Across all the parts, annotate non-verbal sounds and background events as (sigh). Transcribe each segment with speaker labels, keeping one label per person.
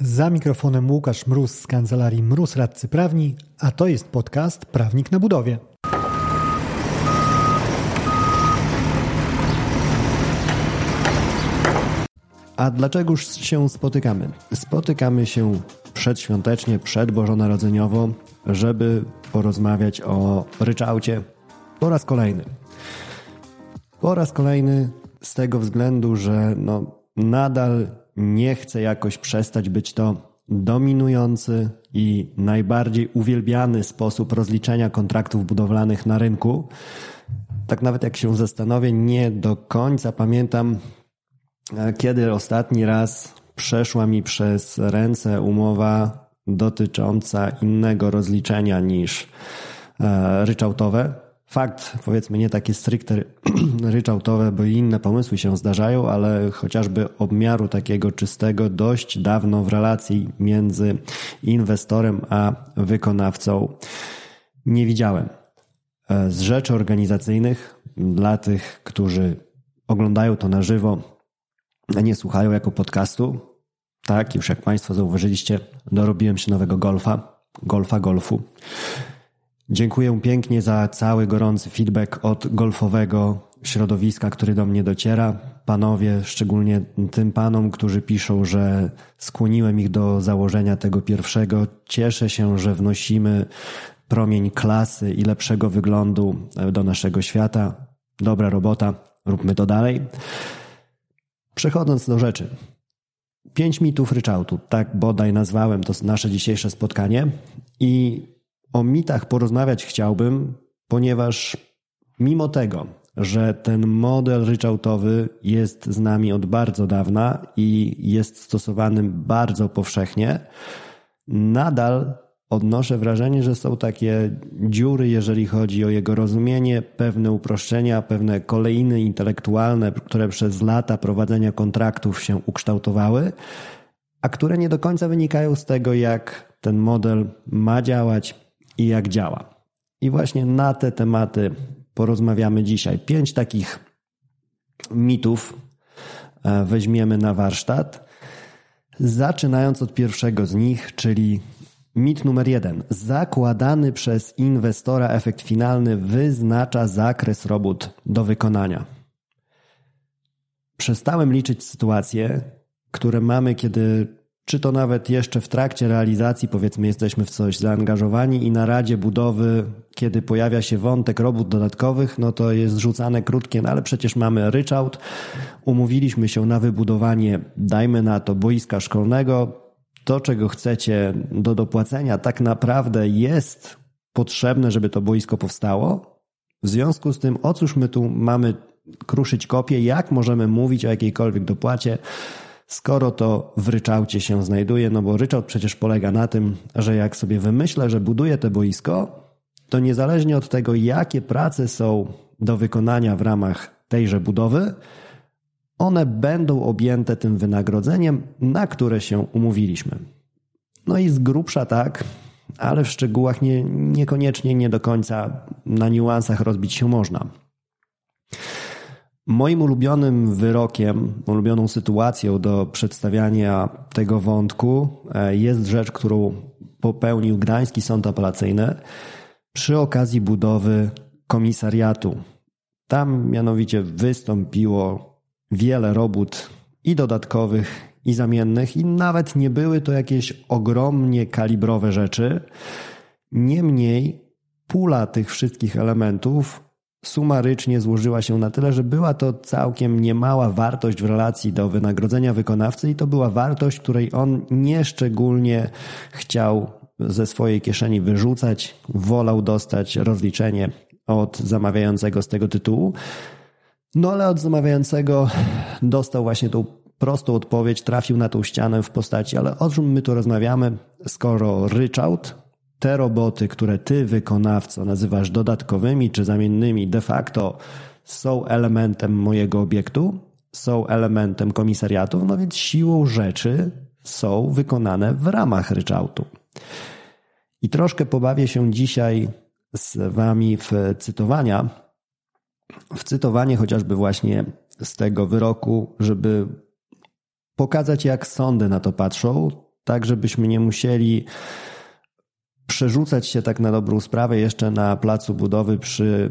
Speaker 1: Za mikrofonem Łukasz Mróz z kancelarii Mróz Radcy Prawni, a to jest podcast Prawnik na Budowie.
Speaker 2: A dlaczegoż się spotykamy? Spotykamy się przedświątecznie, przedbożonarodzeniowo, żeby porozmawiać o ryczałcie po raz kolejny. Po raz kolejny z tego względu, że no, nadal nie chcę jakoś przestać być to dominujący i najbardziej uwielbiany sposób rozliczenia kontraktów budowlanych na rynku. Tak nawet jak się zastanowię, nie do końca pamiętam, e, kiedy ostatni raz przeszła mi przez ręce umowa dotycząca innego rozliczenia niż e, ryczałtowe. Fakt, powiedzmy, nie takie stricte (clears throat) ryczałtowe, bo inne pomysły się zdarzają, ale chociażby obmiaru takiego czystego dość dawno w relacji między inwestorem a wykonawcą nie widziałem. E, z rzeczy organizacyjnych, dla tych, którzy oglądają to na żywo, a nie słuchają jako podcastu, tak, już jak Państwo zauważyliście, dorobiłem się nowego golfa, golfa golfu. Dziękuję pięknie za cały gorący feedback od golfowego środowiska, który do mnie dociera. Panowie, szczególnie tym panom, którzy piszą, że skłoniłem ich do założenia tego pierwszego. Cieszę się, że wnosimy promień klasy i lepszego wyglądu do naszego świata. Dobra robota, róbmy to dalej. Przechodząc do rzeczy. Pięć mitów ryczałtu, tak bodaj nazwałem to nasze dzisiejsze spotkanie. I o mitach porozmawiać chciałbym, ponieważ mimo tego, że ten model ryczałtowy jest z nami od bardzo dawna i jest stosowany bardzo powszechnie, nadal odnoszę wrażenie, że są takie dziury, jeżeli chodzi o jego rozumienie, pewne uproszczenia, pewne kolejny intelektualne, które przez lata prowadzenia kontraktów się ukształtowały, a które nie do końca wynikają z tego, jak ten model ma działać, i jak działa. I właśnie na te tematy porozmawiamy dzisiaj. Pięć takich mitów e, weźmiemy na warsztat. Zaczynając od pierwszego z nich, czyli mit numer jeden. Zakładany przez inwestora efekt finalny wyznacza zakres robót do wykonania. Przestałem liczyć sytuacje, które mamy, kiedy czy to nawet jeszcze w trakcie realizacji, powiedzmy, jesteśmy w coś zaangażowani i na radzie budowy, kiedy pojawia się wątek robót dodatkowych, no to jest rzucane krótkie, no ale przecież mamy ryczałt, umówiliśmy się na wybudowanie, dajmy na to, boiska szkolnego, to czego chcecie do dopłacenia tak naprawdę jest potrzebne, żeby to boisko powstało. W związku z tym, o cóż my tu mamy kruszyć kopię, jak możemy mówić o jakiejkolwiek dopłacie, skoro to w ryczałcie się znajduje, no bo ryczałt przecież polega na tym, że jak sobie wymyślę, że buduję to boisko, to niezależnie od tego, jakie prace są do wykonania w ramach tejże budowy, one będą objęte tym wynagrodzeniem, na które się umówiliśmy. No i z grubsza tak, ale w szczegółach nie, niekoniecznie nie do końca na niuansach rozbić się można. Moim ulubionym wyrokiem, ulubioną sytuacją do przedstawiania tego wątku e, jest rzecz, którą popełnił Gdański Sąd Apelacyjny przy okazji budowy komisariatu. Tam mianowicie wystąpiło wiele robót i dodatkowych, i zamiennych, i nawet nie były to jakieś ogromnie kalibrowe rzeczy. Niemniej pula tych wszystkich elementów sumarycznie złożyła się na tyle, że była to całkiem niemała wartość w relacji do wynagrodzenia wykonawcy i to była wartość, której on nieszczególnie chciał ze swojej kieszeni wyrzucać, wolał dostać rozliczenie od zamawiającego z tego tytułu. No ale od zamawiającego dostał właśnie tą prostą odpowiedź, trafił na tą ścianę w postaci, ale o czym my tu rozmawiamy, skoro ryczałt te roboty, które ty, wykonawco, nazywasz dodatkowymi czy zamiennymi, de facto są elementem mojego obiektu, są elementem komisariatu, no więc siłą rzeczy są wykonane w ramach ryczałtu. I troszkę pobawię się dzisiaj z wami w cytowania, w cytowanie chociażby właśnie z tego wyroku, żeby pokazać, jak sądy na to patrzą, tak żebyśmy nie musieli przerzucać się tak na dobrą sprawę jeszcze na placu budowy przy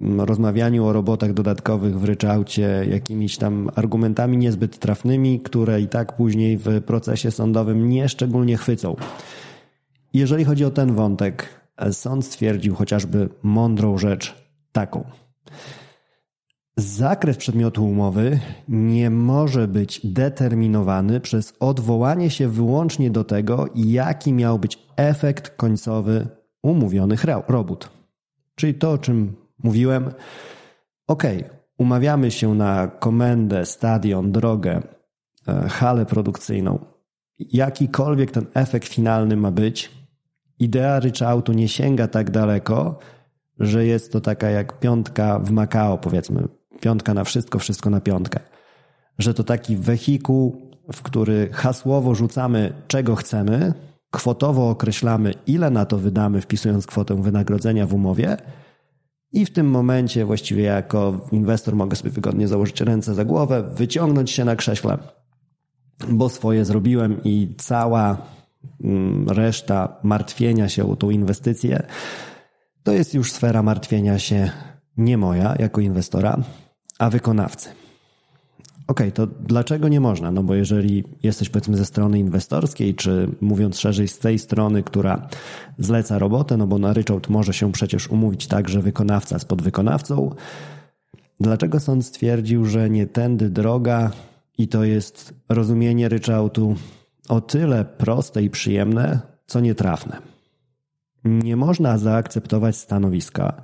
Speaker 2: mm, rozmawianiu o robotach dodatkowych w ryczałcie, jakimiś tam argumentami niezbyt trafnymi, które i tak później w procesie sądowym nie szczególnie chwycą. Jeżeli chodzi o ten wątek, sąd stwierdził chociażby mądrą rzecz taką. Zakres przedmiotu umowy nie może być determinowany przez odwołanie się wyłącznie do tego, jaki miał być efekt końcowy umówionych robót. Czyli to, o czym mówiłem, ok, umawiamy się na komendę, stadion, drogę, e, halę produkcyjną. Jakikolwiek ten efekt finalny ma być, idea ryczałtu nie sięga tak daleko, że jest to taka jak piątka w Makao, powiedzmy, piątka na wszystko, wszystko na piątkę. Że to taki wehikuł, w który hasłowo rzucamy czego chcemy, kwotowo określamy ile na to wydamy, wpisując kwotę wynagrodzenia w umowie. I w tym momencie właściwie jako inwestor mogę sobie wygodnie założyć ręce za głowę, wyciągnąć się na krześle, bo swoje zrobiłem i cała mm, reszta martwienia się o tą inwestycję. To jest już sfera martwienia się nie moja jako inwestora, a wykonawcy. OK, to dlaczego nie można? No bo jeżeli jesteś powiedzmy ze strony inwestorskiej, czy mówiąc szerzej z tej strony, która zleca robotę, no bo na ryczałt może się przecież umówić tak, że wykonawca z podwykonawcą, dlaczego sąd stwierdził, że nie tędy droga i to jest rozumienie ryczałtu o tyle proste i przyjemne, co nietrafne? Nie można zaakceptować stanowiska,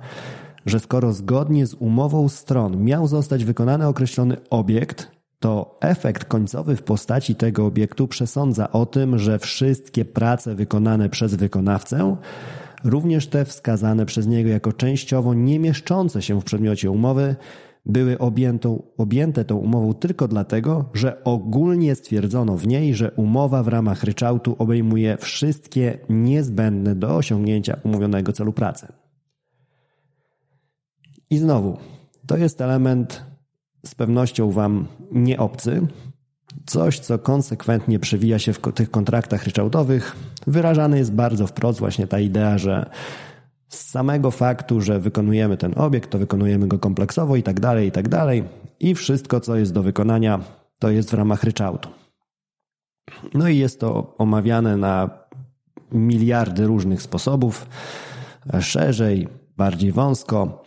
Speaker 2: że skoro zgodnie z umową stron miał zostać wykonany określony obiekt, to efekt końcowy w postaci tego obiektu przesądza o tym, że wszystkie prace wykonane przez wykonawcę, również te wskazane przez niego jako częściowo nie mieszczące się w przedmiocie umowy, były objęte tą umową tylko dlatego, że ogólnie stwierdzono w niej, że umowa w ramach ryczałtu obejmuje wszystkie niezbędne do osiągnięcia umówionego celu pracy. I znowu, to jest element z pewnością Wam nie obcy, coś, co konsekwentnie przewija się w tych kontraktach ryczałtowych. Wyrażany jest bardzo wprost właśnie ta idea, że z samego faktu, że wykonujemy ten obiekt, to wykonujemy go kompleksowo i tak dalej, i tak dalej. I wszystko, co jest do wykonania, to jest w ramach ryczałtu. No i jest to omawiane na miliardy różnych sposobów, szerzej, bardziej wąsko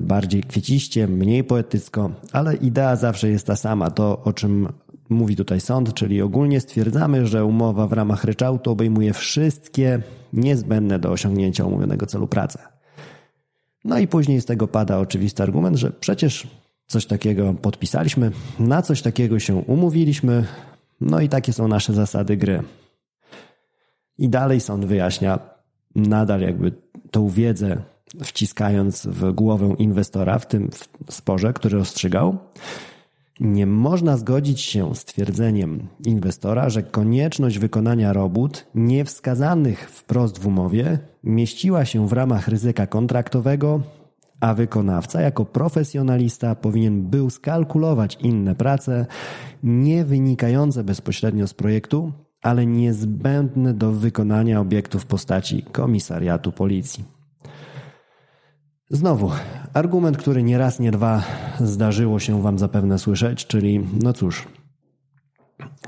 Speaker 2: bardziej kwieciście, mniej poetycko, ale idea zawsze jest ta sama. To, o czym mówi tutaj sąd, czyli ogólnie stwierdzamy, że umowa w ramach ryczałtu obejmuje wszystkie niezbędne do osiągnięcia umówionego celu pracy. No i później z tego pada oczywisty argument, że przecież coś takiego podpisaliśmy, na coś takiego się umówiliśmy, no i takie są nasze zasady gry. I dalej sąd wyjaśnia nadal jakby tą wiedzę wciskając w głowę inwestora w tym sporze, który ostrzygał, nie można zgodzić się z twierdzeniem inwestora, że konieczność wykonania robót niewskazanych wprost w umowie mieściła się w ramach ryzyka kontraktowego, a wykonawca jako profesjonalista powinien był skalkulować inne prace nie wynikające bezpośrednio z projektu, ale niezbędne do wykonania obiektu w postaci komisariatu policji. Znowu, argument, który nie raz, nie dwa zdarzyło się Wam zapewne słyszeć, czyli no cóż,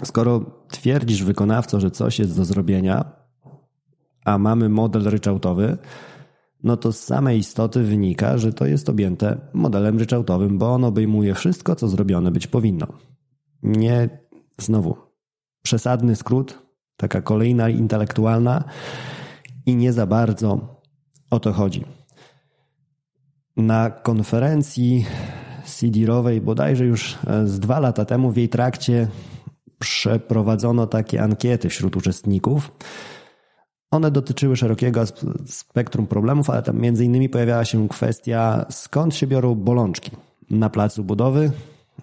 Speaker 2: skoro twierdzisz wykonawco, że coś jest do zrobienia, a mamy model ryczałtowy, no to z samej istoty wynika, że to jest objęte modelem ryczałtowym, bo on obejmuje wszystko, co zrobione być powinno. Nie, znowu, przesadny skrót, taka kolejna intelektualna i nie za bardzo o to chodzi. Na konferencji CD-rowej bodajże już e, z dwa lata temu w jej trakcie przeprowadzono takie ankiety wśród uczestników. One dotyczyły szerokiego spektrum problemów, ale tam między innymi pojawiała się kwestia, skąd się biorą bolączki na placu budowy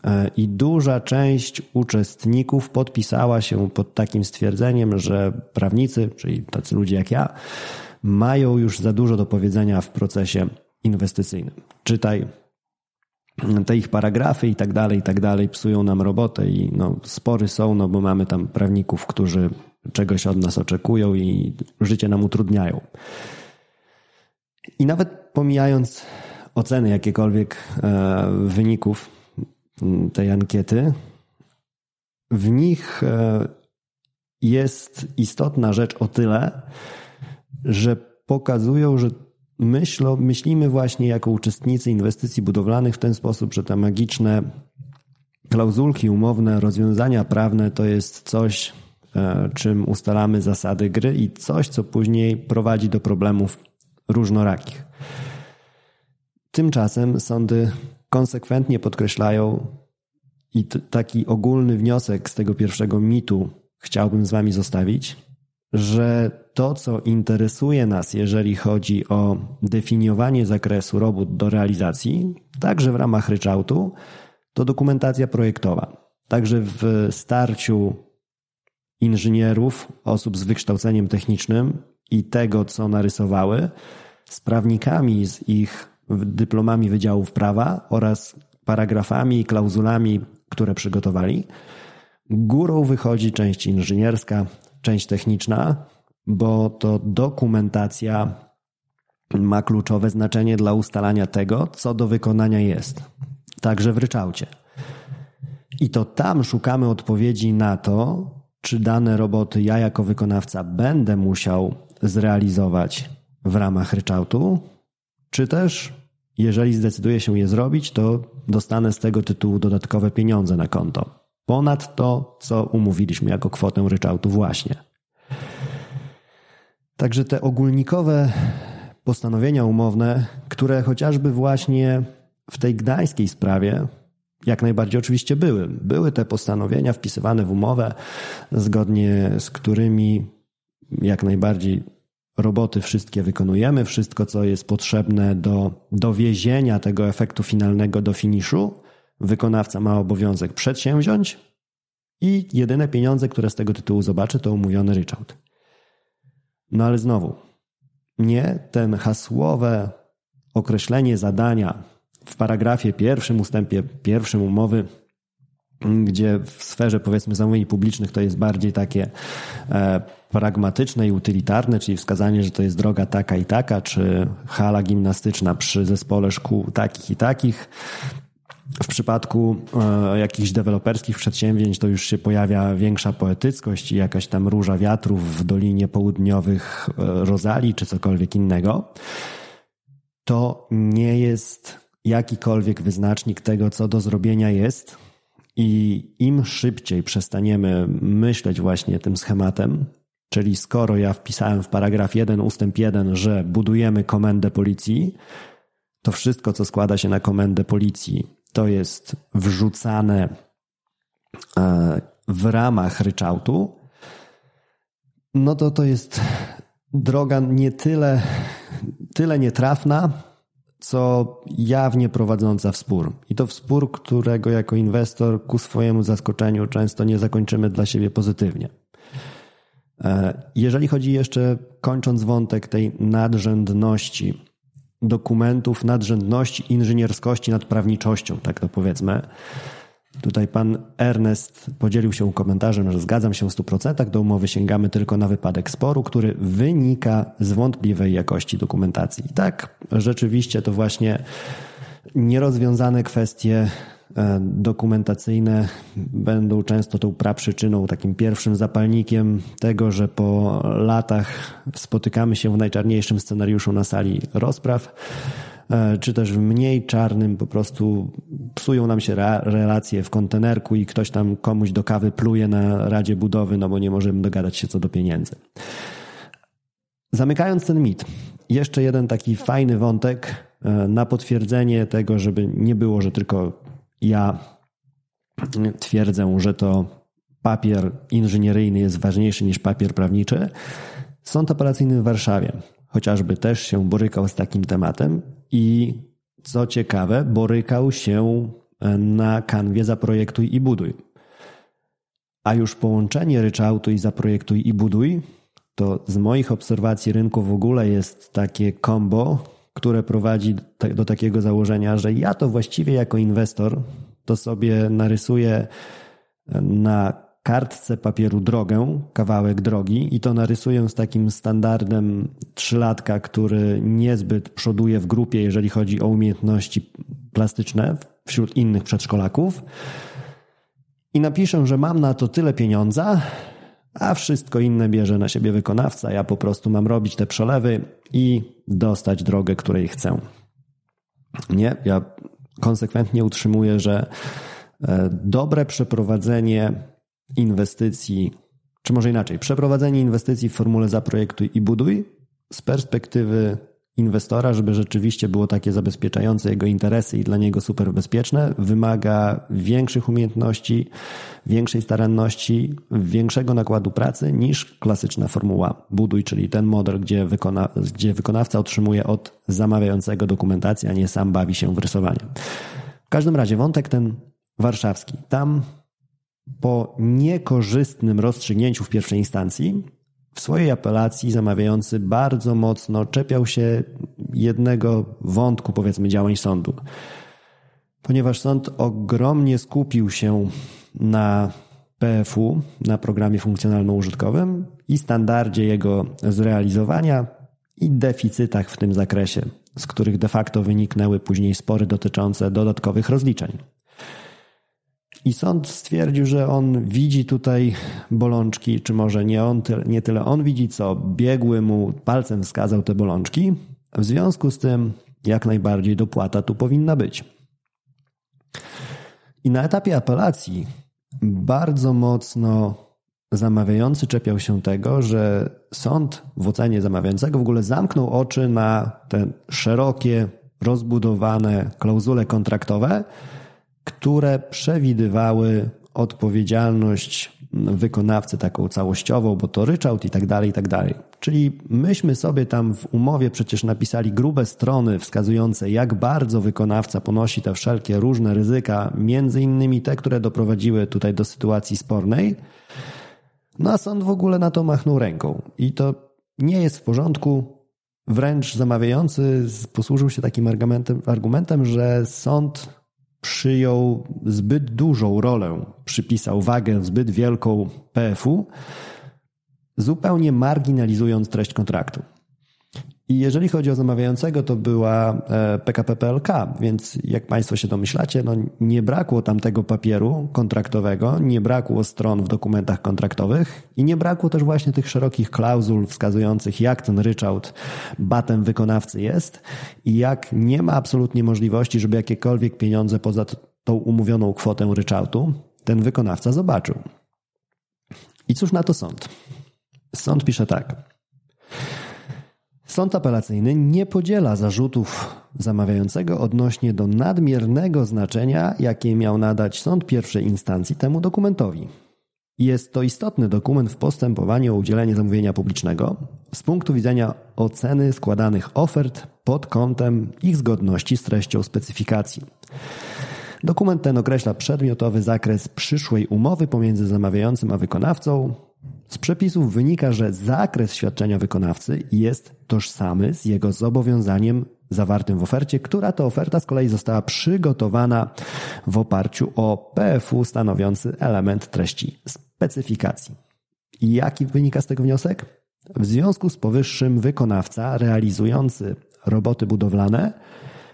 Speaker 2: e, i duża część uczestników podpisała się pod takim stwierdzeniem, że prawnicy, czyli tacy ludzie jak ja, mają już za dużo do powiedzenia w procesie inwestycyjnym. Czytaj te ich paragrafy i tak dalej, i tak dalej, psują nam robotę i no, spory są, no bo mamy tam prawników, którzy czegoś od nas oczekują i życie nam utrudniają. I nawet pomijając oceny jakiekolwiek e, wyników tej ankiety, w nich e, jest istotna rzecz o tyle, że pokazują, że myślimy właśnie jako uczestnicy inwestycji budowlanych w ten sposób, że te magiczne klauzulki umowne, rozwiązania prawne to jest coś, e, czym ustalamy zasady gry i coś, co później prowadzi do problemów różnorakich. Tymczasem sądy konsekwentnie podkreślają, i taki ogólny wniosek z tego pierwszego mitu chciałbym z Wami zostawić, że to, co interesuje nas, jeżeli chodzi o definiowanie zakresu robót do realizacji, także w ramach ryczałtu, to dokumentacja projektowa. Także w starciu inżynierów, osób z wykształceniem technicznym i tego, co narysowały, z prawnikami z ich dyplomami wydziałów prawa oraz paragrafami i klauzulami, które przygotowali. Górą wychodzi część inżynierska, część techniczna, bo to dokumentacja ma kluczowe znaczenie dla ustalania tego, co do wykonania jest, także w ryczałcie. I to tam szukamy odpowiedzi na to, czy dane roboty ja jako wykonawca będę musiał zrealizować w ramach ryczałtu, czy też jeżeli zdecyduję się je zrobić, to dostanę z tego tytułu dodatkowe pieniądze na konto. Ponad to, co umówiliśmy jako kwotę ryczałtu właśnie. Także te ogólnikowe postanowienia umowne, które chociażby właśnie w tej gdańskiej sprawie jak najbardziej oczywiście były. Były te postanowienia wpisywane w umowę, zgodnie z którymi jak najbardziej roboty wszystkie wykonujemy, wszystko co jest potrzebne do dowiezienia tego efektu finalnego do finiszu, wykonawca ma obowiązek przedsięwziąć i jedyne pieniądze, które z tego tytułu zobaczy, to umówiony ryczałt. No ale znowu, nie ten hasłowe określenie zadania w paragrafie pierwszym, ustępie pierwszym umowy, gdzie w sferze powiedzmy zamówień publicznych to jest bardziej takie e, pragmatyczne i utylitarne, czyli wskazanie, że to jest droga taka i taka, czy hala gimnastyczna przy zespole szkół takich i takich. W przypadku e, jakichś deweloperskich przedsięwzięć to już się pojawia większa poetyckość i jakaś tam róża wiatrów w Dolinie Południowych e, Rozali czy cokolwiek innego. To nie jest jakikolwiek wyznacznik tego, co do zrobienia jest. I im szybciej przestaniemy myśleć właśnie tym schematem, czyli skoro ja wpisałem w paragraf 1 ustęp 1, że budujemy komendę policji, to wszystko, co składa się na komendę policji, to jest wrzucane e, w ramach ryczałtu, no to to jest droga nie tyle, tyle nietrafna, co jawnie prowadząca w spór. I to w spór, którego jako inwestor ku swojemu zaskoczeniu często nie zakończymy dla siebie pozytywnie. E, jeżeli chodzi jeszcze, kończąc wątek tej nadrzędności dokumentów, nadrzędności inżynierskości nad prawniczością, tak to powiedzmy, Tutaj pan Ernest podzielił się komentarzem, że zgadzam się w 100%. Do umowy sięgamy tylko na wypadek sporu, który wynika z wątpliwej jakości dokumentacji. I tak, rzeczywiście to właśnie nierozwiązane kwestie dokumentacyjne będą często tą praprzyczyną, takim pierwszym zapalnikiem tego, że po latach spotykamy się w najczarniejszym scenariuszu na sali rozpraw E, czy też w mniej czarnym po prostu psują nam się relacje w kontenerku i ktoś tam komuś do kawy pluje na Radzie Budowy, no bo nie możemy dogadać się co do pieniędzy. Zamykając ten mit, jeszcze jeden taki fajny wątek e, na potwierdzenie tego, żeby nie było, że tylko ja twierdzę, że to papier inżynieryjny jest ważniejszy niż papier prawniczy. Sąd operacyjny w Warszawie chociażby też się borykał z takim tematem i co ciekawe, borykał się e, na kanwie Zaprojektuj i Buduj. A już połączenie ryczałtu i Zaprojektuj i Buduj to z moich obserwacji rynku w ogóle jest takie combo, które prowadzi do takiego założenia, że ja to właściwie jako inwestor to sobie narysuję na kartce papieru drogę, kawałek drogi i to narysuję z takim standardem trzylatka, który niezbyt przoduje w grupie, jeżeli chodzi o umiejętności plastyczne wśród innych przedszkolaków. I napiszę, że mam na to tyle pieniądza, a wszystko inne bierze na siebie wykonawca. Ja po prostu mam robić te przelewy i dostać drogę, której chcę. Nie, ja konsekwentnie utrzymuję, że e, dobre przeprowadzenie inwestycji, czy może inaczej, przeprowadzenie inwestycji w formule zaprojektuj i buduj z perspektywy inwestora, żeby rzeczywiście było takie zabezpieczające jego interesy i dla niego super bezpieczne, wymaga większych umiejętności, większej staranności, większego nakładu pracy niż klasyczna formuła buduj, czyli ten model, gdzie, wykona, gdzie wykonawca otrzymuje od zamawiającego dokumentację, a nie sam bawi się w rysowanie. W każdym razie wątek ten warszawski. Tam po niekorzystnym rozstrzygnięciu w pierwszej instancji w swojej apelacji zamawiający bardzo mocno czepiał się jednego wątku, powiedzmy, działań sądu. Ponieważ sąd ogromnie skupił się na PFU, na programie funkcjonalno-użytkowym i standardzie jego zrealizowania i deficytach w tym zakresie, z których de facto wyniknęły później spory dotyczące dodatkowych rozliczeń. I sąd stwierdził, że on widzi tutaj bolączki, czy może nie, on, nie tyle on widzi, co biegły mu palcem wskazał te bolączki. W związku z tym, jak najbardziej dopłata tu powinna być. I na etapie apelacji bardzo mocno zamawiający czepiał się tego, że sąd w ocenie zamawiającego w ogóle zamknął oczy na te szerokie, rozbudowane klauzule kontraktowe, które przewidywały odpowiedzialność wykonawcy taką całościową, bo to ryczałt i tak dalej, i tak dalej. Czyli myśmy sobie tam w umowie przecież napisali grube strony wskazujące, jak bardzo wykonawca ponosi te wszelkie różne ryzyka, między innymi te, które doprowadziły tutaj do sytuacji spornej. No a sąd w ogóle na to machnął ręką. I to nie jest w porządku. Wręcz zamawiający posłużył się takim argumentem, argumentem że sąd przyjął zbyt dużą rolę, przypisał wagę zbyt wielką PFU, zupełnie marginalizując treść kontraktu. I jeżeli chodzi o zamawiającego, to była PKP e, PLK, więc jak Państwo się domyślacie, no nie brakło tam tego papieru kontraktowego, nie brakło stron w dokumentach kontraktowych i nie brakło też właśnie tych szerokich klauzul wskazujących, jak ten ryczałt batem wykonawcy jest i jak nie ma absolutnie możliwości, żeby jakiekolwiek pieniądze poza tą umówioną kwotę ryczałtu ten wykonawca zobaczył. I cóż na to sąd? Sąd pisze tak. Sąd apelacyjny nie podziela zarzutów zamawiającego odnośnie do nadmiernego znaczenia, jakie miał nadać sąd pierwszej instancji temu dokumentowi. Jest to istotny dokument w postępowaniu o udzielenie zamówienia publicznego z punktu widzenia oceny składanych ofert pod kątem ich zgodności z treścią specyfikacji. Dokument ten określa przedmiotowy zakres przyszłej umowy pomiędzy zamawiającym a wykonawcą, z przepisów wynika, że zakres świadczenia wykonawcy jest tożsamy z jego zobowiązaniem zawartym w ofercie, która to oferta z kolei została przygotowana w oparciu o PFU stanowiący element treści specyfikacji. I jaki wynika z tego wniosek? W związku z powyższym wykonawca realizujący roboty budowlane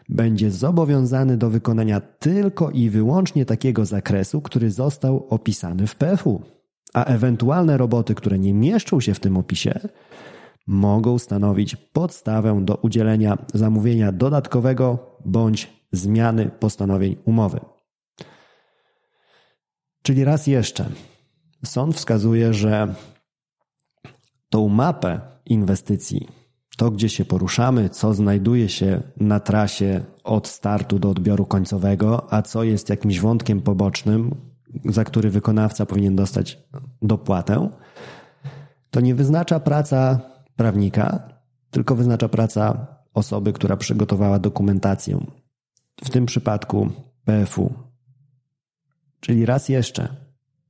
Speaker 2: będzie zobowiązany do wykonania tylko i wyłącznie takiego zakresu, który został opisany w PFU a ewentualne roboty, które nie mieszczą się w tym opisie, mogą stanowić podstawę do udzielenia zamówienia dodatkowego bądź zmiany postanowień umowy. Czyli raz jeszcze, sąd wskazuje, że tą mapę inwestycji, to gdzie się poruszamy, co znajduje się na trasie od startu do odbioru końcowego, a co jest jakimś wątkiem pobocznym, za który wykonawca powinien dostać dopłatę, to nie wyznacza praca prawnika, tylko wyznacza praca osoby, która przygotowała dokumentację. W tym przypadku PFU. Czyli raz jeszcze,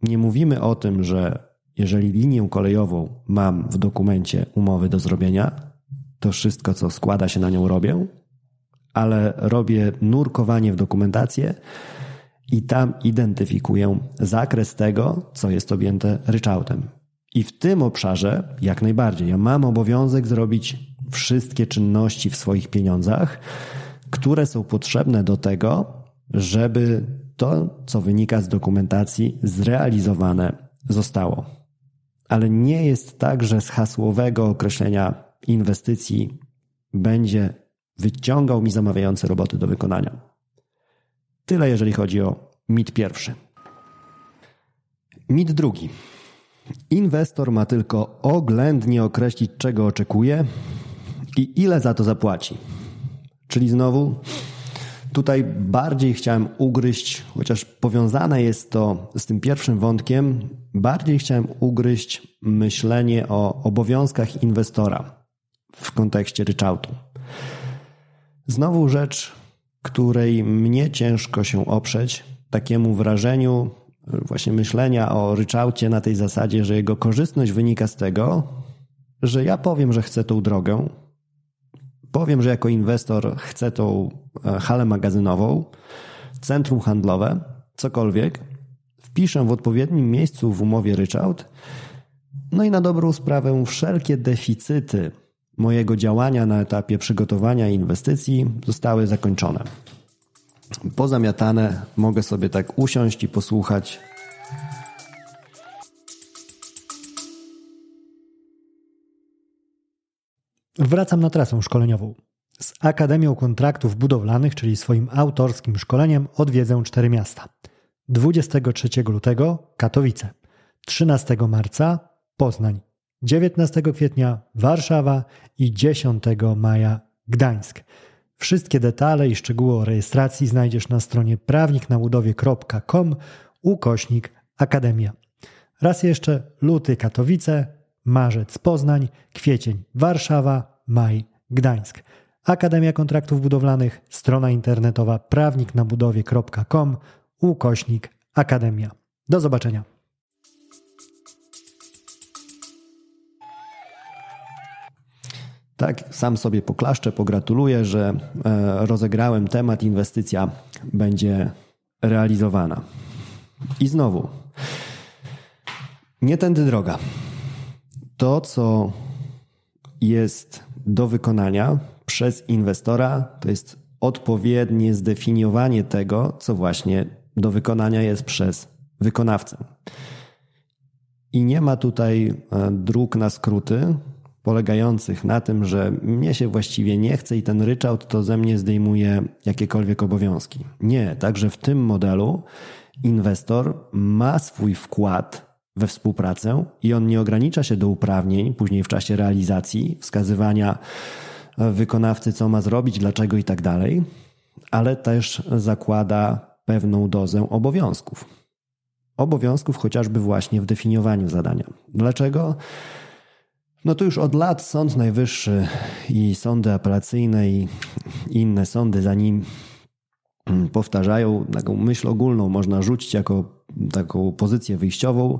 Speaker 2: nie mówimy o tym, że jeżeli linię kolejową mam w dokumencie umowy do zrobienia, to wszystko, co składa się na nią, robię, ale robię nurkowanie w dokumentację i tam identyfikuję zakres tego, co jest objęte ryczałtem. I w tym obszarze jak najbardziej ja mam obowiązek zrobić wszystkie czynności w swoich pieniądzach, które są potrzebne do tego, żeby to, co wynika z dokumentacji, zrealizowane zostało. Ale nie jest tak, że z hasłowego określenia inwestycji będzie wyciągał mi zamawiające roboty do wykonania. Tyle, jeżeli chodzi o mit pierwszy. Mit drugi. Inwestor ma tylko oględnie określić, czego oczekuje i ile za to zapłaci. Czyli znowu Tutaj bardziej chciałem ugryźć, chociaż powiązane jest to z tym pierwszym wątkiem, bardziej chciałem ugryźć myślenie o obowiązkach inwestora w kontekście ryczałtu. Znowu rzecz, której mnie ciężko się oprzeć, takiemu wrażeniu właśnie myślenia o ryczałcie na tej zasadzie, że jego korzystność wynika z tego, że ja powiem, że chcę tą drogę, powiem, że jako inwestor chcę tą e, halę magazynową, centrum handlowe, cokolwiek, wpiszę w odpowiednim miejscu w umowie ryczałt, no i na dobrą sprawę wszelkie deficyty mojego działania na etapie przygotowania inwestycji zostały zakończone. Pozamiatane, mogę sobie tak usiąść i posłuchać
Speaker 1: Wracam na trasę szkoleniową. Z Akademią Kontraktów Budowlanych, czyli swoim autorskim szkoleniem, odwiedzę cztery miasta. 23 lutego Katowice, 13 marca Poznań, 19 kwietnia Warszawa i 10 maja Gdańsk. Wszystkie detale i szczegóły o rejestracji znajdziesz na stronie prawniknabudowie.com ukośnik Akademia. Raz jeszcze luty Katowice, marzec Poznań, kwiecień Warszawa, maj Gdańsk. Akademia Kontraktów Budowlanych, strona internetowa prawniknabudowie.com, ukośnik Akademia. Do zobaczenia.
Speaker 2: Tak, sam sobie poklaszczę, pogratuluję, że e, rozegrałem temat, inwestycja będzie realizowana. I znowu, nie tędy droga to, co jest do wykonania przez inwestora, to jest odpowiednie zdefiniowanie tego, co właśnie do wykonania jest przez wykonawcę. I nie ma tutaj e, dróg na skróty polegających na tym, że mnie się właściwie nie chce i ten ryczałt to ze mnie zdejmuje jakiekolwiek obowiązki. Nie, także w tym modelu inwestor ma swój wkład we współpracę i on nie ogranicza się do uprawnień później w czasie realizacji, wskazywania wykonawcy, co ma zrobić, dlaczego i tak dalej, ale też zakłada pewną dozę obowiązków. Obowiązków chociażby właśnie w definiowaniu zadania. Dlaczego? No to już od lat Sąd Najwyższy i sądy apelacyjne i inne sądy za nim powtarzają taką myśl ogólną, można rzucić jako taką pozycję wyjściową,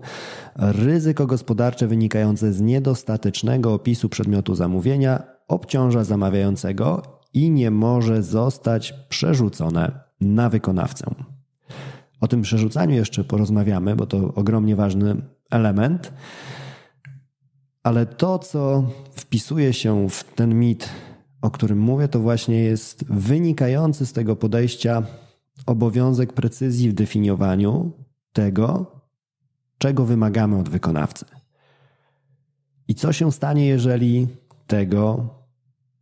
Speaker 2: ryzyko gospodarcze wynikające z niedostatecznego opisu przedmiotu zamówienia obciąża zamawiającego i nie może zostać przerzucone na wykonawcę. O tym przerzucaniu jeszcze porozmawiamy, bo to ogromnie ważny element. Ale to, co wpisuje się w ten mit, o którym mówię, to właśnie jest wynikający z tego podejścia obowiązek precyzji w definiowaniu tego, czego wymagamy od wykonawcy. I co się stanie, jeżeli tego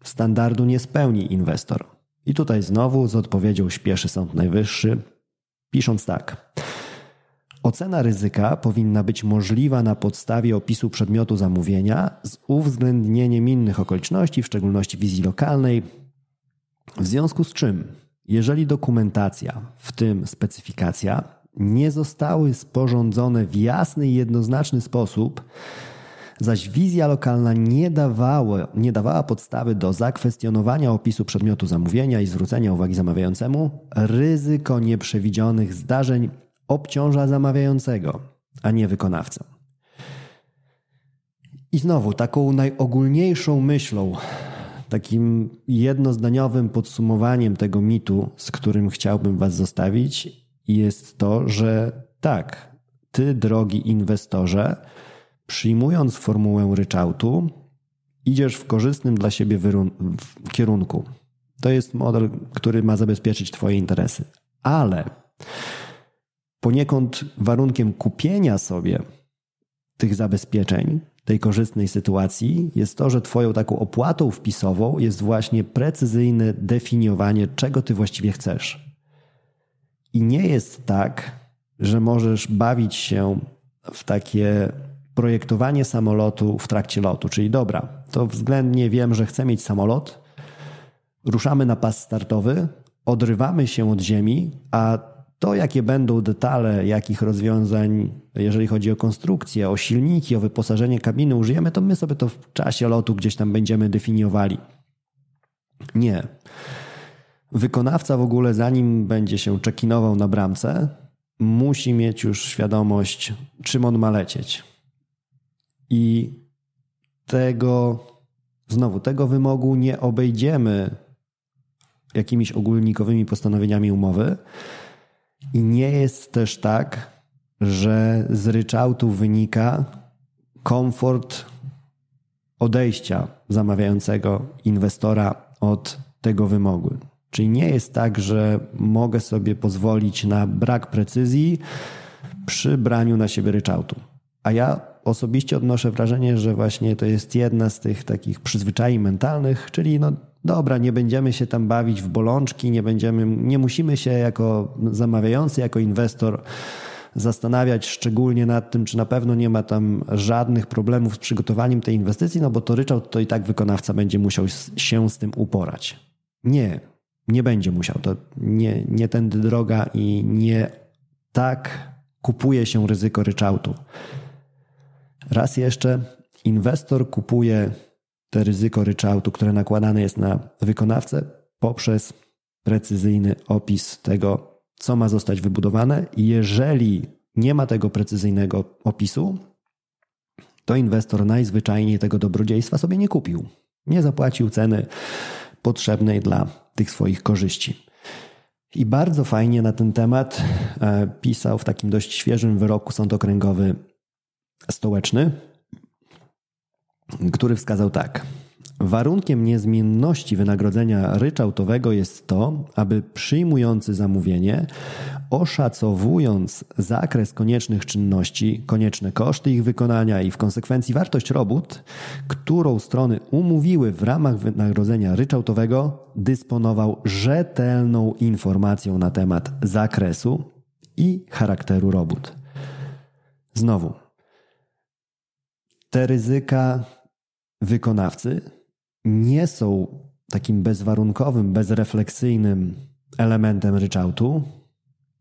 Speaker 2: standardu nie spełni inwestor? I tutaj znowu z odpowiedzią śpieszy Sąd Najwyższy, pisząc tak. Ocena ryzyka powinna być możliwa na podstawie opisu przedmiotu zamówienia z uwzględnieniem innych okoliczności, w szczególności wizji lokalnej. W związku z czym, jeżeli dokumentacja, w tym specyfikacja, nie zostały sporządzone w jasny i jednoznaczny sposób, zaś wizja lokalna nie dawała, nie dawała podstawy do zakwestionowania opisu przedmiotu zamówienia i zwrócenia uwagi zamawiającemu, ryzyko nieprzewidzianych zdarzeń obciąża zamawiającego, a nie wykonawcę. I znowu, taką najogólniejszą myślą, takim jednozdaniowym podsumowaniem tego mitu, z którym chciałbym Was zostawić, jest to, że tak, ty, drogi inwestorze, przyjmując formułę ryczałtu, idziesz w korzystnym dla siebie kierunku. To jest model, który ma zabezpieczyć Twoje interesy. Ale poniekąd warunkiem kupienia sobie tych zabezpieczeń, tej korzystnej sytuacji, jest to, że Twoją taką opłatą wpisową jest właśnie precyzyjne definiowanie, czego Ty właściwie chcesz. I nie jest tak, że możesz bawić się w takie projektowanie samolotu w trakcie lotu. Czyli dobra, to względnie wiem, że chcę mieć samolot, ruszamy na pas startowy, odrywamy się od ziemi, a to, jakie będą detale, jakich rozwiązań, jeżeli chodzi o konstrukcję, o silniki, o wyposażenie kabiny użyjemy, to my sobie to w czasie lotu gdzieś tam będziemy definiowali. Nie. Wykonawca w ogóle, zanim będzie się czekinował na bramce, musi mieć już świadomość, czym on ma lecieć. I tego, znowu, tego wymogu nie obejdziemy jakimiś ogólnikowymi postanowieniami umowy. I nie jest też tak, że z ryczałtu wynika komfort odejścia zamawiającego inwestora od tego wymogu. Czyli nie jest tak, że mogę sobie pozwolić na brak precyzji przy braniu na siebie ryczałtu. A ja osobiście odnoszę wrażenie, że właśnie to jest jedna z tych takich przyzwyczajeń mentalnych, czyli no dobra, nie będziemy się tam bawić w bolączki, nie będziemy, nie musimy się jako zamawiający, jako inwestor zastanawiać szczególnie nad tym, czy na pewno nie ma tam żadnych problemów z przygotowaniem tej inwestycji, no bo to ryczałt to i tak wykonawca będzie musiał się z tym uporać. Nie, nie będzie musiał. To nie, nie tędy droga i nie tak kupuje się ryzyko ryczałtu. Raz jeszcze inwestor kupuje te ryzyko ryczałtu, które nakładane jest na wykonawcę poprzez precyzyjny opis tego, co ma zostać wybudowane. Jeżeli nie ma tego precyzyjnego opisu, to inwestor najzwyczajniej tego dobrodziejstwa sobie nie kupił. Nie zapłacił ceny potrzebnej dla tych swoich korzyści. I bardzo fajnie na ten temat e, pisał w takim dość świeżym wyroku Sąd Okręgowy Stołeczny, który wskazał tak. Warunkiem niezmienności wynagrodzenia ryczałtowego jest to, aby przyjmujący zamówienie, oszacowując zakres koniecznych czynności, konieczne koszty ich wykonania i w konsekwencji wartość robót, którą strony umówiły w ramach wynagrodzenia ryczałtowego, dysponował rzetelną informacją na temat zakresu i charakteru robót. Znowu, te ryzyka wykonawcy nie są takim bezwarunkowym, bezrefleksyjnym elementem ryczałtu.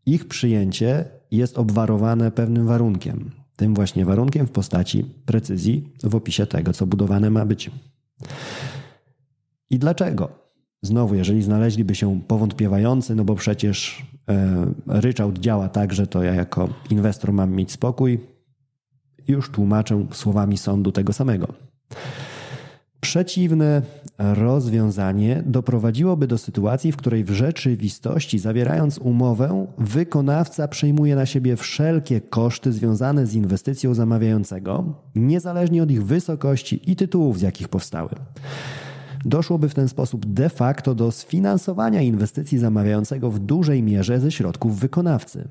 Speaker 2: Ich przyjęcie jest obwarowane pewnym warunkiem. Tym właśnie warunkiem w postaci precyzji w opisie tego, co budowane ma być. I dlaczego? Znowu, jeżeli znaleźliby się powątpiewający, no bo przecież e, ryczałt działa tak, że to ja jako inwestor mam mieć spokój, już tłumaczę słowami sądu tego samego. Przeciwne rozwiązanie doprowadziłoby do sytuacji, w której w rzeczywistości, zawierając umowę, wykonawca przejmuje na siebie wszelkie koszty związane z inwestycją zamawiającego, niezależnie od ich wysokości i tytułów, z jakich powstały. Doszłoby w ten sposób de facto do sfinansowania inwestycji zamawiającego w dużej mierze ze środków wykonawcy.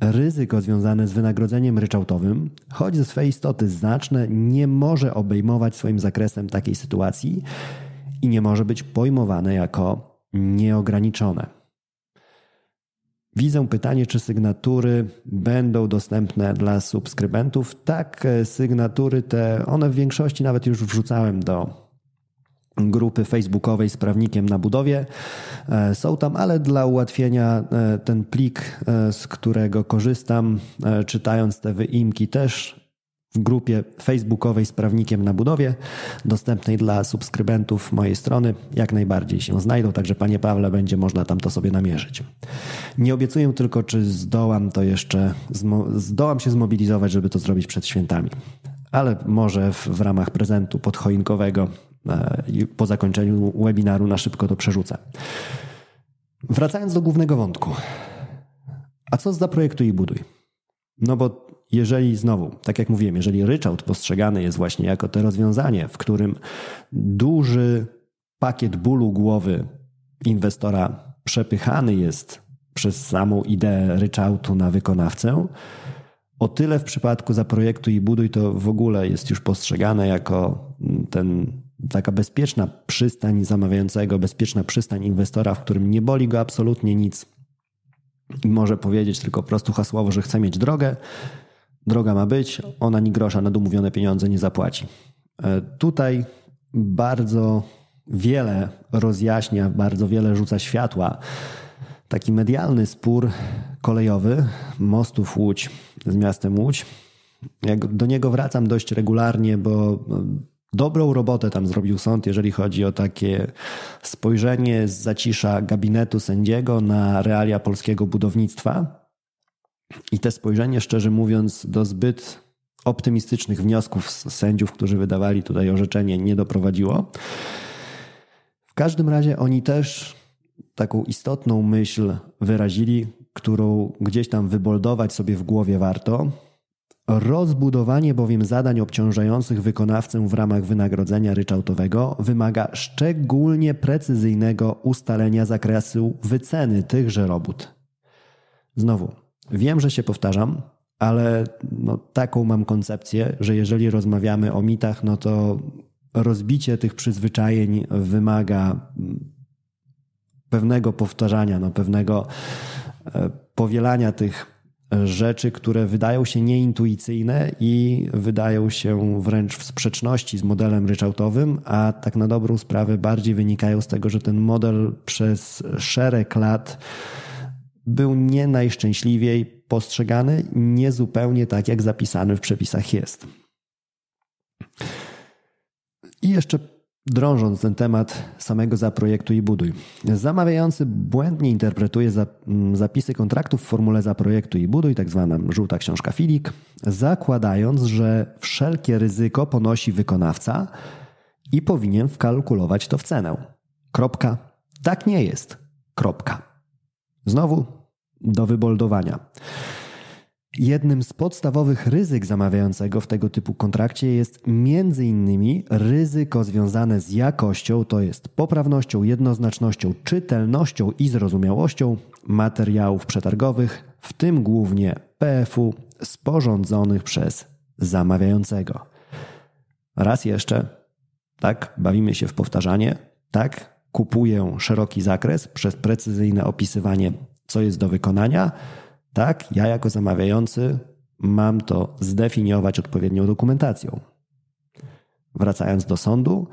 Speaker 2: Ryzyko związane z wynagrodzeniem ryczałtowym, choć ze swej istoty znaczne, nie może obejmować swoim zakresem takiej sytuacji i nie może być pojmowane jako nieograniczone. Widzę pytanie, czy sygnatury będą dostępne dla subskrybentów. Tak, sygnatury te, one w większości nawet już wrzucałem do grupy facebookowej z prawnikiem na budowie. E, są tam, ale dla ułatwienia e, ten plik, e, z którego korzystam, czytając te wyimki też w grupie facebookowej z prawnikiem na budowie, dostępnej dla subskrybentów mojej strony, jak najbardziej się znajdą, także panie Pawle, będzie można tam to sobie namierzyć. Nie obiecuję tylko, czy zdołam to jeszcze, zdołam się zmobilizować, żeby to zrobić przed świętami ale może w, w ramach prezentu podchoinkowego i po zakończeniu webinaru na szybko to przerzucę. Wracając do głównego wątku. A co z zaprojektuj i buduj? No bo jeżeli znowu, tak jak mówiłem, jeżeli ryczałt postrzegany jest właśnie jako to rozwiązanie, w którym duży pakiet bólu głowy inwestora przepychany jest przez samą ideę ryczałtu na wykonawcę, o tyle w przypadku zaprojektu i buduj to w ogóle jest już postrzegane jako ten, taka bezpieczna przystań zamawiającego, bezpieczna przystań inwestora, w którym nie boli go absolutnie nic i może powiedzieć tylko prostu hasłowo, że chce mieć drogę. Droga ma być, ona ni grosza na domówione pieniądze nie zapłaci. E, tutaj bardzo wiele rozjaśnia, bardzo wiele rzuca światła taki medialny spór kolejowy mostów Łódź z miastem Łódź. Jak do niego wracam dość regularnie, bo no, dobrą robotę tam zrobił sąd, jeżeli chodzi o takie spojrzenie z zacisza gabinetu sędziego na realia polskiego budownictwa. I te spojrzenie, szczerze mówiąc, do zbyt optymistycznych wniosków z sędziów, którzy wydawali tutaj orzeczenie, nie doprowadziło. W każdym razie oni też taką istotną myśl wyrazili, którą gdzieś tam wyboldować sobie w głowie warto. Rozbudowanie bowiem zadań obciążających wykonawcę w ramach wynagrodzenia ryczałtowego wymaga szczególnie precyzyjnego ustalenia zakresu wyceny tychże robót. Znowu, wiem, że się powtarzam, ale no, taką mam koncepcję, że jeżeli rozmawiamy o mitach, no to rozbicie tych przyzwyczajeń wymaga pewnego powtarzania, no, pewnego e, powielania tych rzeczy, które wydają się nieintuicyjne i wydają się wręcz w sprzeczności z modelem ryczałtowym, a tak na dobrą sprawę bardziej wynikają z tego, że ten model przez szereg lat był nie najszczęśliwiej postrzegany, nie zupełnie tak, jak zapisany w przepisach jest. I jeszcze drążąc ten temat samego zaprojektuj i buduj. Zamawiający błędnie interpretuje mm, zapisy kontraktów w formule zaprojektuj i buduj, tak zwana żółta książka filik, zakładając, że wszelkie ryzyko ponosi wykonawca i powinien wkalkulować to w cenę. Kropka. Tak nie jest. Kropka. Znowu do wyboldowania. Jednym z podstawowych ryzyk zamawiającego w tego typu kontrakcie jest innymi ryzyko związane z jakością, to jest poprawnością, jednoznacznością, czytelnością i zrozumiałością materiałów przetargowych, w tym głównie PFU sporządzonych przez zamawiającego. Raz jeszcze, tak, bawimy się w powtarzanie, tak, kupuję szeroki zakres przez precyzyjne opisywanie, co jest do wykonania tak, ja jako zamawiający mam to zdefiniować odpowiednią dokumentacją. Wracając do sądu,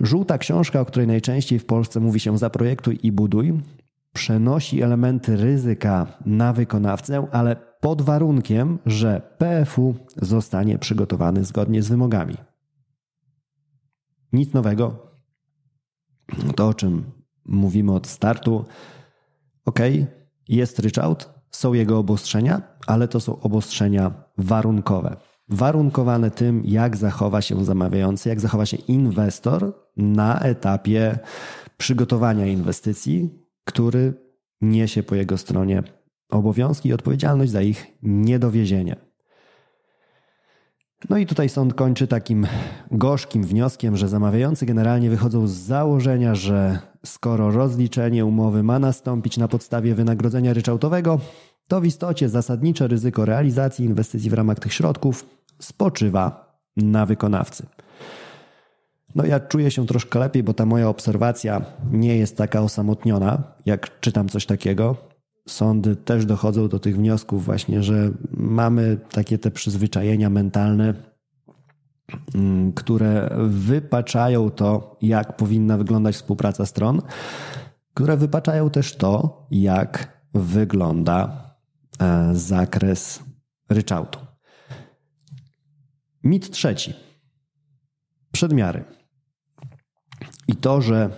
Speaker 2: żółta książka, o której najczęściej w Polsce mówi się zaprojektuj i buduj, przenosi elementy ryzyka na wykonawcę, ale pod warunkiem, że PFU zostanie przygotowany zgodnie z wymogami. Nic nowego. To, o czym mówimy od startu. Ok, jest ryczałt, są jego obostrzenia, ale to są obostrzenia warunkowe. Warunkowane tym, jak zachowa się zamawiający, jak zachowa się inwestor na etapie przygotowania inwestycji, który niesie po jego stronie obowiązki i odpowiedzialność za ich niedowiezienie. No i tutaj sąd kończy takim gorzkim wnioskiem, że zamawiający generalnie wychodzą z założenia, że skoro rozliczenie umowy ma nastąpić na podstawie wynagrodzenia ryczałtowego, to w istocie zasadnicze ryzyko realizacji inwestycji w ramach tych środków spoczywa na wykonawcy. No ja czuję się troszkę lepiej, bo ta moja obserwacja nie jest taka osamotniona, jak czytam coś takiego. Sądy też dochodzą do tych wniosków właśnie, że mamy takie te przyzwyczajenia mentalne, które wypaczają to, jak powinna wyglądać współpraca stron, które wypaczają też to, jak wygląda E, zakres ryczałtu. Mit trzeci. Przedmiary. I to, że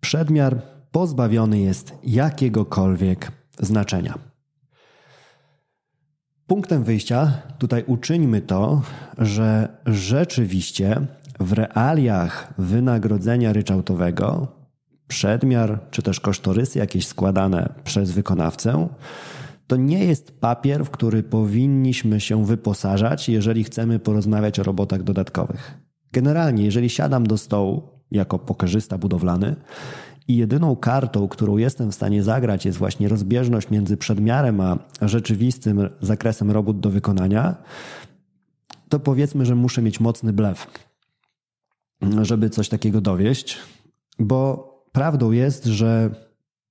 Speaker 2: przedmiar pozbawiony jest jakiegokolwiek znaczenia. Punktem wyjścia tutaj uczyńmy to, że rzeczywiście w realiach wynagrodzenia ryczałtowego przedmiar czy też kosztorysy jakieś składane przez wykonawcę to nie jest papier, w który powinniśmy się wyposażać, jeżeli chcemy porozmawiać o robotach dodatkowych. Generalnie, jeżeli siadam do stołu jako pokerzysta budowlany i jedyną kartą, którą jestem w stanie zagrać, jest właśnie rozbieżność między przedmiarem a rzeczywistym zakresem robót do wykonania, to powiedzmy, że muszę mieć mocny blef, żeby coś takiego dowieść, bo prawdą jest, że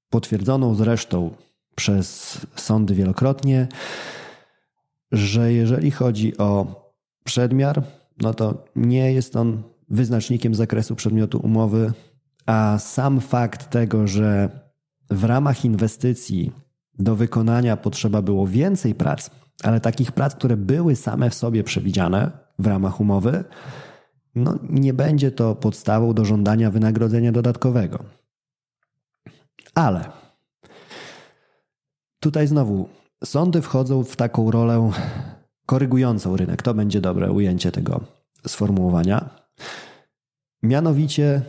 Speaker 2: potwierdzoną zresztą przez sądy wielokrotnie, że jeżeli chodzi o przedmiar, no to nie jest on wyznacznikiem zakresu przedmiotu umowy, a sam fakt tego, że w ramach inwestycji do wykonania potrzeba było więcej prac, ale takich prac, które były same w sobie przewidziane w ramach umowy, no nie będzie to podstawą do żądania wynagrodzenia dodatkowego. Ale tutaj znowu sądy wchodzą w taką rolę korygującą rynek. To będzie dobre ujęcie tego sformułowania. Mianowicie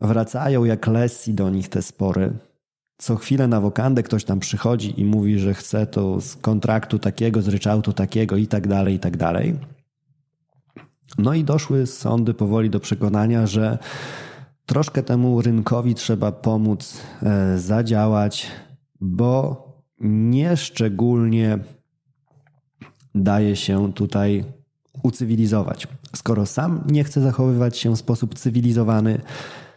Speaker 2: wracają jak lesji do nich te spory. Co chwilę na wokandę ktoś tam przychodzi i mówi, że chce to z kontraktu takiego, z ryczałtu takiego i tak dalej, i tak dalej. No i doszły sądy powoli do przekonania, że troszkę temu rynkowi trzeba pomóc e, zadziałać, bo nieszczególnie daje się tutaj ucywilizować. Skoro sam nie chce zachowywać się w sposób cywilizowany,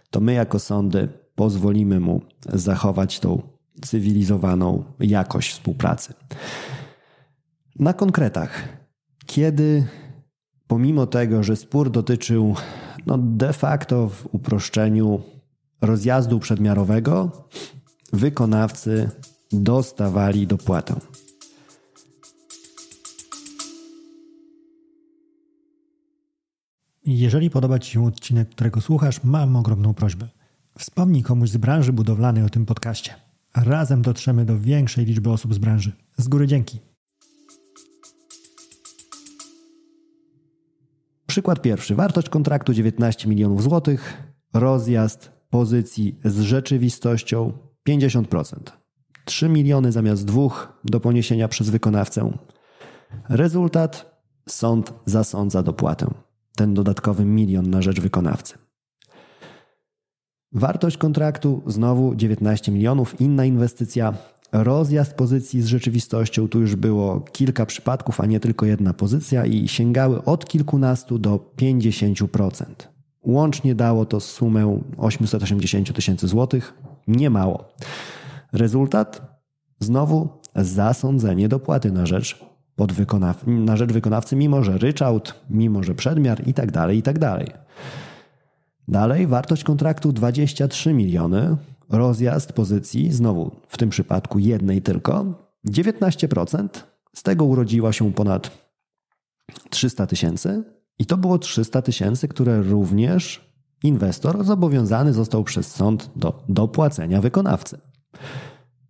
Speaker 2: to my jako sądy pozwolimy mu zachować tą cywilizowaną jakość współpracy. Na konkretach, kiedy pomimo tego, że spór dotyczył no de facto w uproszczeniu rozjazdu przedmiarowego, wykonawcy dostawali dopłatę.
Speaker 1: Jeżeli podoba Ci się odcinek, którego słuchasz, mam ogromną prośbę. Wspomnij komuś z branży budowlanej o tym podcaście. Razem dotrzemy do większej liczby osób z branży. Z góry dzięki.
Speaker 2: Przykład pierwszy. Wartość kontraktu 19 milionów złotych, rozjazd pozycji z rzeczywistością 50%. 3 miliony zamiast dwóch do poniesienia przez wykonawcę. Rezultat sąd zasądza dopłatę. Ten dodatkowy milion na rzecz wykonawcy. Wartość kontraktu znowu 19 milionów, inna inwestycja rozjazd pozycji z rzeczywistością. Tu już było kilka przypadków, a nie tylko jedna pozycja i sięgały od kilkunastu do 50%. Łącznie dało to sumę 880 tysięcy złotych. Nie mało. Rezultat? Znowu zasądzenie dopłaty na rzecz, podwykonaw- na rzecz wykonawcy, mimo że ryczałt, mimo że przedmiar i tak dalej, i tak dalej. Dalej wartość kontraktu 23 miliony, rozjazd pozycji, znowu w tym przypadku jednej tylko, 19%, z tego urodziła się ponad 300 tysięcy i to było 300 tysięcy, które również inwestor zobowiązany został przez sąd do dopłacenia wykonawcy.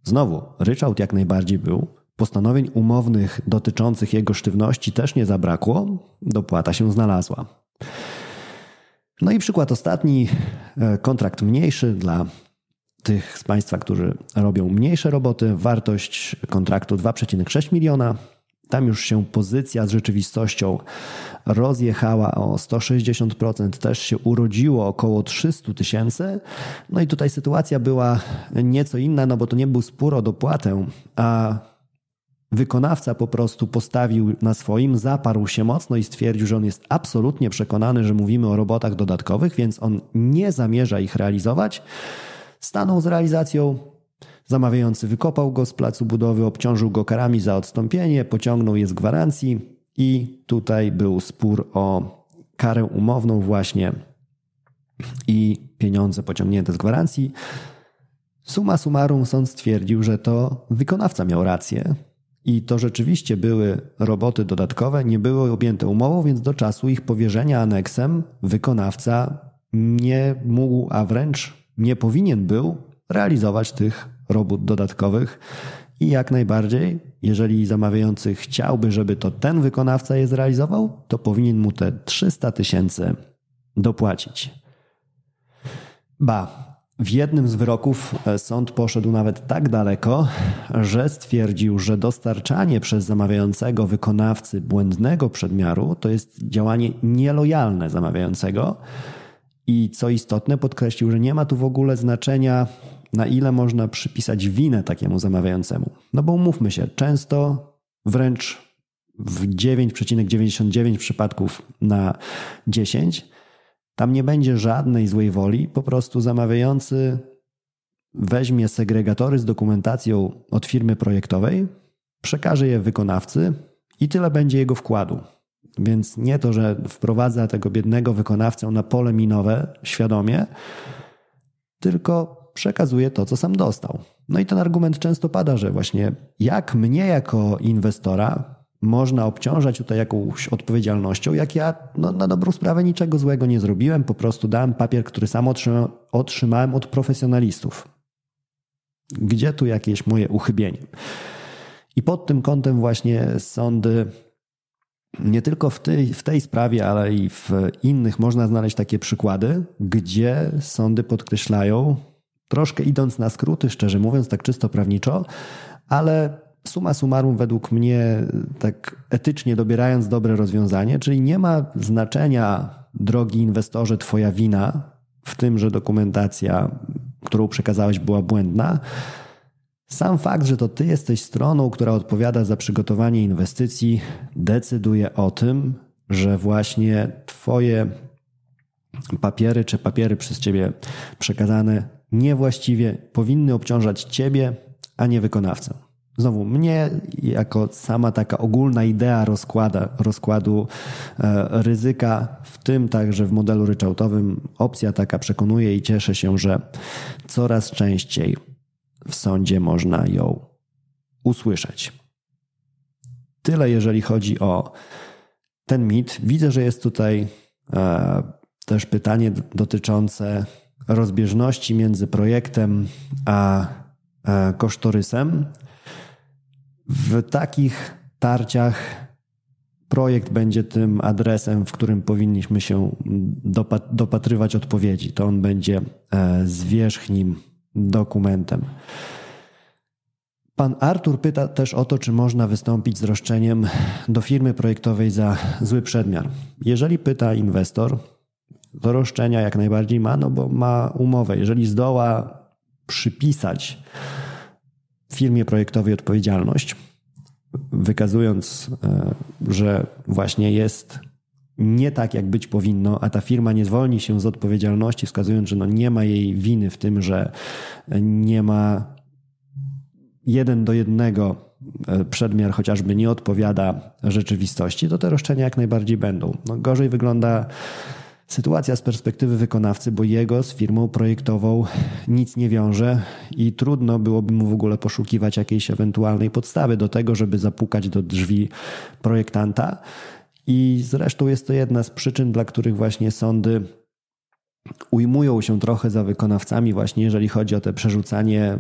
Speaker 2: Znowu, ryczałt jak najbardziej był, postanowień umownych dotyczących jego sztywności też nie zabrakło, dopłata się znalazła. No i przykład ostatni, e, kontrakt mniejszy dla tych z Państwa, którzy robią mniejsze roboty, wartość kontraktu 2,6 miliona. Tam już się pozycja z rzeczywistością rozjechała o 160%, też się urodziło około 300 tysięcy. No i tutaj sytuacja była nieco inna, no bo to nie był spór o dopłatę, a wykonawca po prostu postawił na swoim, zaparł się mocno i stwierdził, że on jest absolutnie przekonany, że mówimy o robotach dodatkowych, więc on nie zamierza ich realizować stanął z realizacją. Zamawiający wykopał go z placu budowy, obciążył go karami za odstąpienie, pociągnął je z gwarancji i tutaj był spór o karę umowną właśnie i pieniądze pociągnięte z gwarancji. Suma summarum sąd stwierdził, że to wykonawca miał rację i to rzeczywiście były roboty dodatkowe, nie były objęte umową, więc do czasu ich powierzenia aneksem wykonawca nie mógł, a wręcz nie powinien był realizować tych robót dodatkowych. I jak najbardziej, jeżeli zamawiający chciałby, żeby to ten wykonawca je zrealizował, to powinien mu te 300 tysięcy dopłacić. Ba, W jednym z wyroków e, sąd poszedł nawet tak daleko, że stwierdził, że dostarczanie przez zamawiającego wykonawcy błędnego przedmiaru to jest działanie nielojalne zamawiającego. I co istotne, podkreślił, że nie ma tu w ogóle znaczenia, na ile można przypisać winę takiemu zamawiającemu. No bo umówmy się, często wręcz w 9,99 przypadków na 10 tam nie będzie żadnej złej woli, po prostu zamawiający weźmie segregatory z dokumentacją od firmy projektowej, przekaże je wykonawcy i tyle będzie jego wkładu. Więc nie to, że wprowadza tego biednego wykonawcę na pole minowe świadomie, tylko przekazuje to, co sam dostał. No i ten argument często pada, że właśnie jak mnie jako inwestora można obciążać tutaj jakąś odpowiedzialnością, jak ja no, na dobrą sprawę niczego złego nie zrobiłem, po prostu dałem papier, który sam otrzymałem od profesjonalistów. Gdzie tu jakieś moje uchybienie? I pod tym kątem właśnie sądy nie tylko w tej, w tej sprawie, ale i w innych można znaleźć takie przykłady, gdzie sądy podkreślają, troszkę idąc na skróty, szczerze mówiąc, tak czysto prawniczo, ale suma summarum według mnie, tak etycznie dobierając dobre rozwiązanie, czyli nie ma znaczenia, drogi inwestorze, twoja wina w tym, że dokumentacja, którą przekazałeś, była błędna. Sam fakt, że to ty jesteś stroną, która odpowiada za przygotowanie inwestycji, decyduje o tym, że właśnie twoje papiery czy papiery przez ciebie przekazane niewłaściwie powinny obciążać ciebie, a nie wykonawcę. Znowu, mnie jako sama taka ogólna idea rozkłada, rozkładu e, ryzyka, w tym także w modelu ryczałtowym, opcja taka przekonuje i cieszę się, że coraz częściej w sądzie można ją usłyszeć. Tyle, jeżeli chodzi o ten mit. Widzę, że jest tutaj e, też pytanie dotyczące rozbieżności między projektem a e, kosztorysem. W takich tarciach projekt będzie tym adresem, w którym powinniśmy się dopatrywać odpowiedzi. To on będzie e, zwierzchnim dokumentem. Pan Artur pyta też o to, czy można wystąpić z roszczeniem do firmy projektowej za zły przedmiar. Jeżeli pyta inwestor, to roszczenia jak najbardziej ma, no bo ma umowę. Jeżeli zdoła przypisać firmie projektowej odpowiedzialność, wykazując, e, że właśnie jest nie tak, jak być powinno, a ta firma nie zwolni się z odpowiedzialności, wskazując, że no nie ma jej winy w tym, że nie ma jeden do jednego e, przedmiar chociażby nie odpowiada rzeczywistości, to te roszczenia jak najbardziej będą. No gorzej wygląda Sytuacja z perspektywy wykonawcy, bo jego z firmą projektową nic nie wiąże i trudno byłoby mu w ogóle poszukiwać jakiejś ewentualnej podstawy do tego, żeby zapukać do drzwi projektanta. I zresztą jest to jedna z przyczyn, dla których właśnie sądy ujmują się trochę za wykonawcami, właśnie jeżeli chodzi o te przerzucanie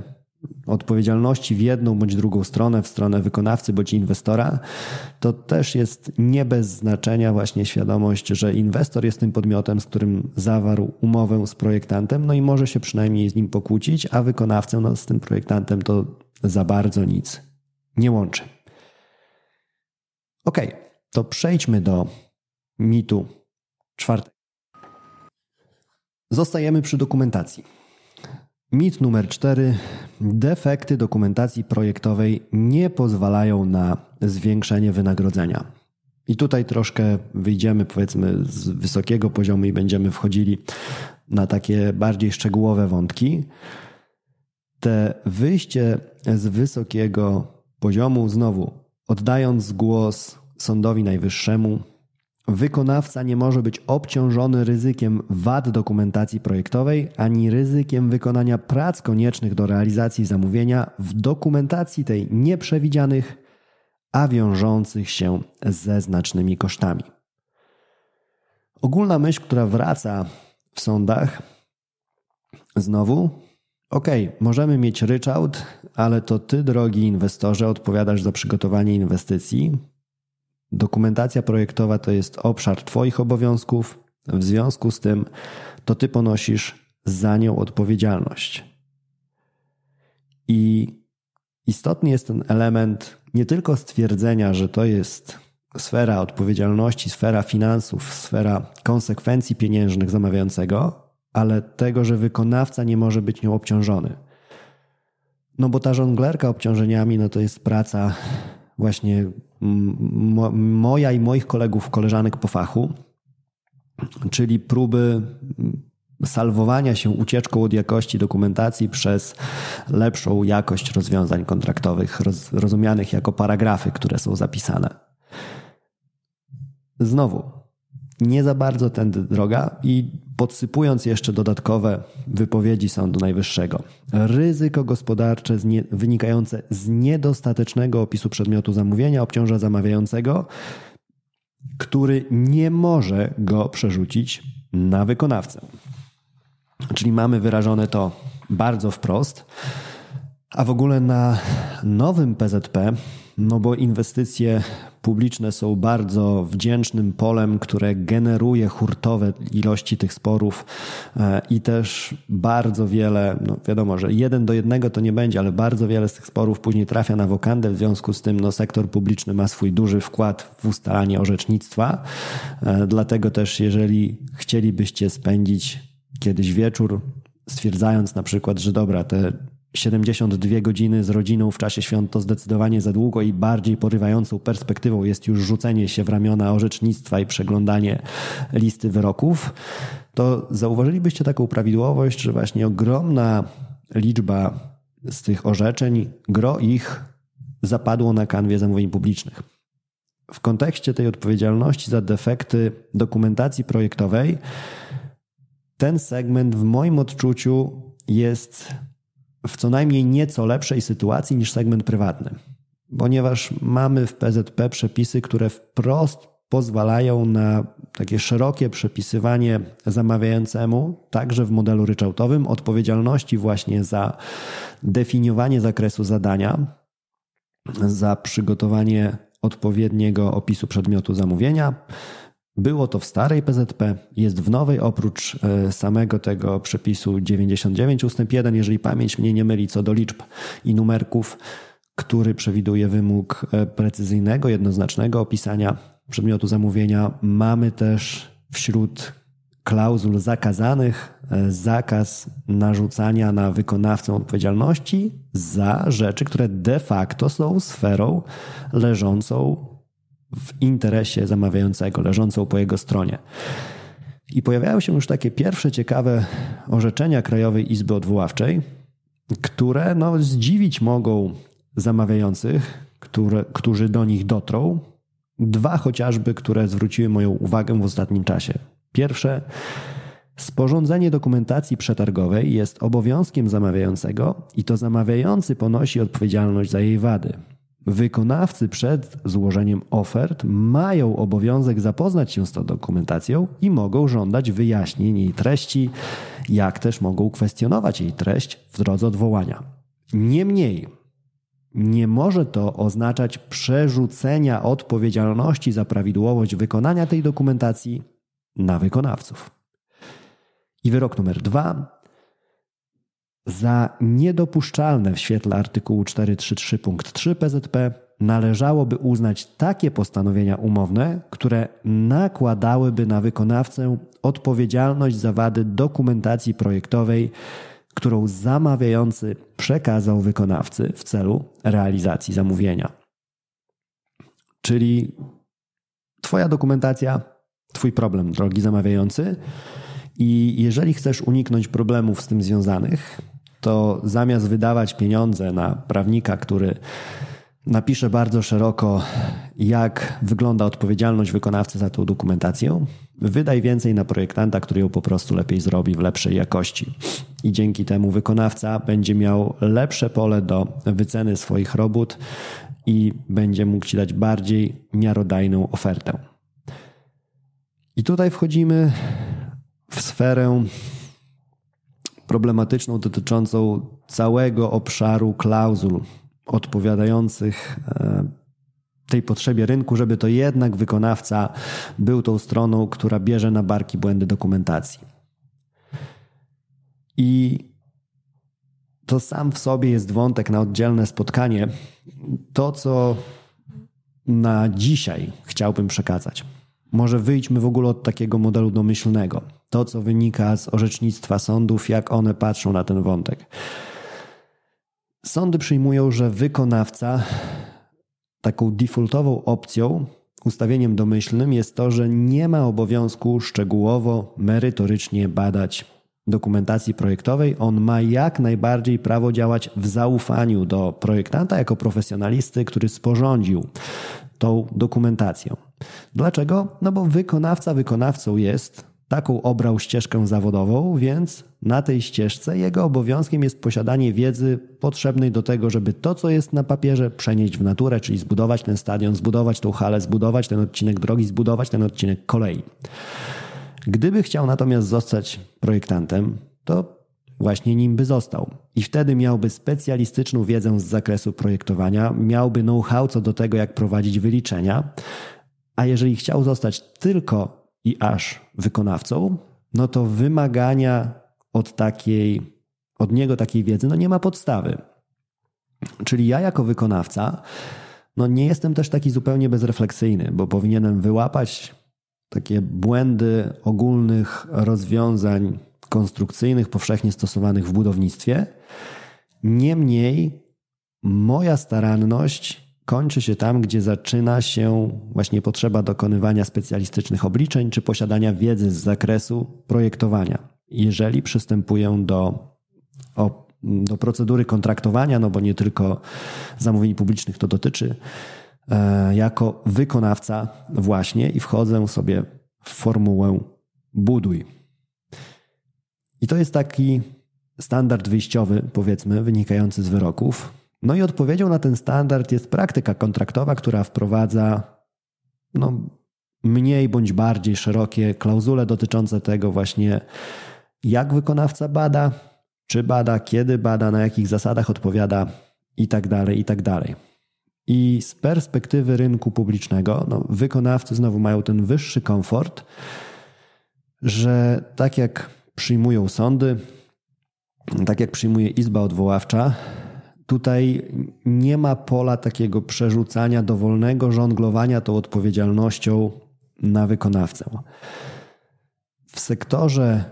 Speaker 2: odpowiedzialności w jedną bądź drugą stronę, w stronę wykonawcy bądź inwestora, to też jest nie bez znaczenia właśnie świadomość, że inwestor jest tym podmiotem, z którym zawarł umowę z projektantem, no i może się przynajmniej z nim pokłócić, a wykonawcę no, z tym projektantem to za bardzo nic nie łączy. Ok, to przejdźmy do mitu czwartego. Zostajemy przy dokumentacji. Mit numer cztery. Defekty dokumentacji projektowej nie pozwalają na zwiększenie wynagrodzenia. I tutaj troszkę wyjdziemy, powiedzmy, z wysokiego poziomu i będziemy wchodzili na takie bardziej szczegółowe wątki. Te wyjście z wysokiego poziomu, znowu oddając głos Sądowi Najwyższemu, Wykonawca nie może być obciążony ryzykiem wad dokumentacji projektowej ani ryzykiem wykonania prac koniecznych do realizacji zamówienia w dokumentacji tej nieprzewidzianych, a wiążących się ze znacznymi kosztami. Ogólna myśl, która wraca w sądach, znowu, ok, możemy mieć ryczałt, ale to ty, drogi inwestorze, odpowiadasz za przygotowanie inwestycji, Dokumentacja projektowa to jest obszar Twoich obowiązków, w związku z tym to Ty ponosisz za nią odpowiedzialność. I istotny jest ten element nie tylko stwierdzenia, że to jest sfera odpowiedzialności, sfera finansów, sfera konsekwencji pieniężnych zamawiającego, ale tego, że wykonawca nie może być nią obciążony. No bo ta żonglerka obciążeniami, no to jest praca właśnie moja i moich kolegów, koleżanek po fachu, czyli próby salwowania się ucieczką od jakości dokumentacji przez lepszą jakość rozwiązań kontraktowych, roz, rozumianych jako paragrafy, które są zapisane. Znowu, nie za bardzo tędy droga i podsypując jeszcze dodatkowe wypowiedzi Sądu Najwyższego. Ryzyko gospodarcze z nie, wynikające z niedostatecznego opisu przedmiotu zamówienia obciąża zamawiającego, który nie może go przerzucić na wykonawcę. Czyli mamy wyrażone to bardzo wprost. A w ogóle na nowym PZP, no bo inwestycje publiczne są bardzo wdzięcznym polem, które generuje hurtowe ilości tych sporów e, i też bardzo wiele, no wiadomo, że jeden do jednego to nie będzie, ale bardzo wiele z tych sporów później trafia na wokandę, w związku z tym no, sektor publiczny ma swój duży wkład w ustalanie orzecznictwa, e, dlatego też jeżeli chcielibyście spędzić kiedyś wieczór, stwierdzając na przykład, że dobra, te 72 godziny z rodziną w czasie świąt to zdecydowanie za długo i bardziej porywającą perspektywą jest już rzucenie się w ramiona orzecznictwa i przeglądanie listy wyroków, to zauważylibyście taką prawidłowość, że właśnie ogromna liczba z tych orzeczeń, gro ich zapadło na kanwie zamówień publicznych. W kontekście tej odpowiedzialności za defekty dokumentacji projektowej, ten segment w moim odczuciu jest w co najmniej nieco lepszej sytuacji niż segment prywatny, ponieważ mamy w PZP przepisy, które wprost pozwalają na takie szerokie przepisywanie zamawiającemu, także w modelu ryczałtowym, odpowiedzialności właśnie za definiowanie zakresu zadania, za przygotowanie odpowiedniego opisu przedmiotu zamówienia, było to w starej PZP, jest w nowej, oprócz e, samego tego przepisu 99 ust. 1, jeżeli pamięć mnie nie myli co do liczb i numerków, który przewiduje wymóg e, precyzyjnego, jednoznacznego opisania przedmiotu zamówienia. Mamy też wśród klauzul zakazanych e, zakaz narzucania na wykonawcę odpowiedzialności za rzeczy, które de facto są sferą leżącą w interesie zamawiającego, leżącą po jego stronie. I pojawiają się już takie pierwsze ciekawe orzeczenia Krajowej Izby Odwoławczej, które no, zdziwić mogą zamawiających, które, którzy do nich dotrą. Dwa chociażby, które zwróciły moją uwagę w ostatnim czasie. Pierwsze, sporządzenie dokumentacji przetargowej jest obowiązkiem zamawiającego i to zamawiający ponosi odpowiedzialność za jej wady. Wykonawcy przed złożeniem ofert mają obowiązek zapoznać się z tą dokumentacją i mogą żądać wyjaśnień jej treści, jak też mogą kwestionować jej treść w drodze odwołania. Niemniej, nie może to oznaczać przerzucenia odpowiedzialności za prawidłowość wykonania tej dokumentacji na wykonawców. I wyrok numer dwa za niedopuszczalne w świetle artykułu 433 punkt 3 PZP należałoby uznać takie postanowienia umowne, które nakładałyby na wykonawcę odpowiedzialność za wady dokumentacji projektowej, którą zamawiający przekazał wykonawcy w celu realizacji zamówienia. Czyli Twoja dokumentacja, Twój problem, drogi zamawiający. I jeżeli chcesz uniknąć problemów z tym związanych, to zamiast wydawać pieniądze na prawnika, który napisze bardzo szeroko, jak wygląda odpowiedzialność wykonawcy za tą dokumentację, wydaj więcej na projektanta, który ją po prostu lepiej zrobi w lepszej jakości. I dzięki temu wykonawca będzie miał lepsze pole do wyceny swoich robót i będzie mógł ci dać bardziej miarodajną ofertę. I tutaj wchodzimy w sferę problematyczną dotyczącą całego obszaru klauzul odpowiadających e, tej potrzebie rynku, żeby to jednak wykonawca był tą stroną, która bierze na barki błędy dokumentacji. I to sam w sobie jest wątek na oddzielne spotkanie. To, co na dzisiaj chciałbym przekazać. Może wyjdźmy w ogóle od takiego modelu domyślnego. To, co wynika z orzecznictwa sądów, jak one patrzą na ten wątek. Sądy przyjmują, że wykonawca taką defaultową opcją, ustawieniem domyślnym jest to, że nie ma obowiązku szczegółowo, merytorycznie badać dokumentacji projektowej. On ma jak najbardziej prawo działać w zaufaniu do projektanta jako profesjonalisty, który sporządził tą dokumentację. Dlaczego? No bo wykonawca wykonawcą jest, taką obrał ścieżkę zawodową, więc na tej ścieżce jego obowiązkiem jest posiadanie wiedzy potrzebnej do tego, żeby to, co jest na papierze, przenieść w naturę, czyli zbudować ten stadion, zbudować tą halę, zbudować ten odcinek drogi, zbudować ten odcinek kolei. Gdyby chciał natomiast zostać projektantem, to właśnie nim by został. I wtedy miałby specjalistyczną wiedzę z zakresu projektowania, miałby know-how co do tego, jak prowadzić wyliczenia. A jeżeli chciał zostać tylko i aż wykonawcą, no to wymagania od takiej, od niego takiej wiedzy, no nie ma podstawy. Czyli ja jako wykonawca, no nie jestem też taki zupełnie bezrefleksyjny, bo powinienem wyłapać takie błędy ogólnych rozwiązań konstrukcyjnych, powszechnie stosowanych w budownictwie. Niemniej moja staranność kończy się tam, gdzie zaczyna się właśnie potrzeba dokonywania specjalistycznych obliczeń czy posiadania wiedzy z zakresu projektowania. Jeżeli przystępuję do, o, do procedury kontraktowania, no bo nie tylko zamówień publicznych to dotyczy, e, jako wykonawca właśnie i wchodzę sobie w formułę buduj. I to jest taki standard wyjściowy, powiedzmy, wynikający z wyroków. No i odpowiedzią na ten standard jest praktyka kontraktowa, która wprowadza no, mniej bądź bardziej szerokie klauzule dotyczące tego właśnie, jak wykonawca bada, czy bada, kiedy bada, na jakich zasadach odpowiada i tak dalej, i tak dalej. I z perspektywy rynku publicznego, no, wykonawcy znowu mają ten wyższy komfort, że tak jak przyjmują sądy, tak jak przyjmuje Izba Odwoławcza, tutaj nie ma pola takiego przerzucania dowolnego żonglowania tą odpowiedzialnością na wykonawcę. W sektorze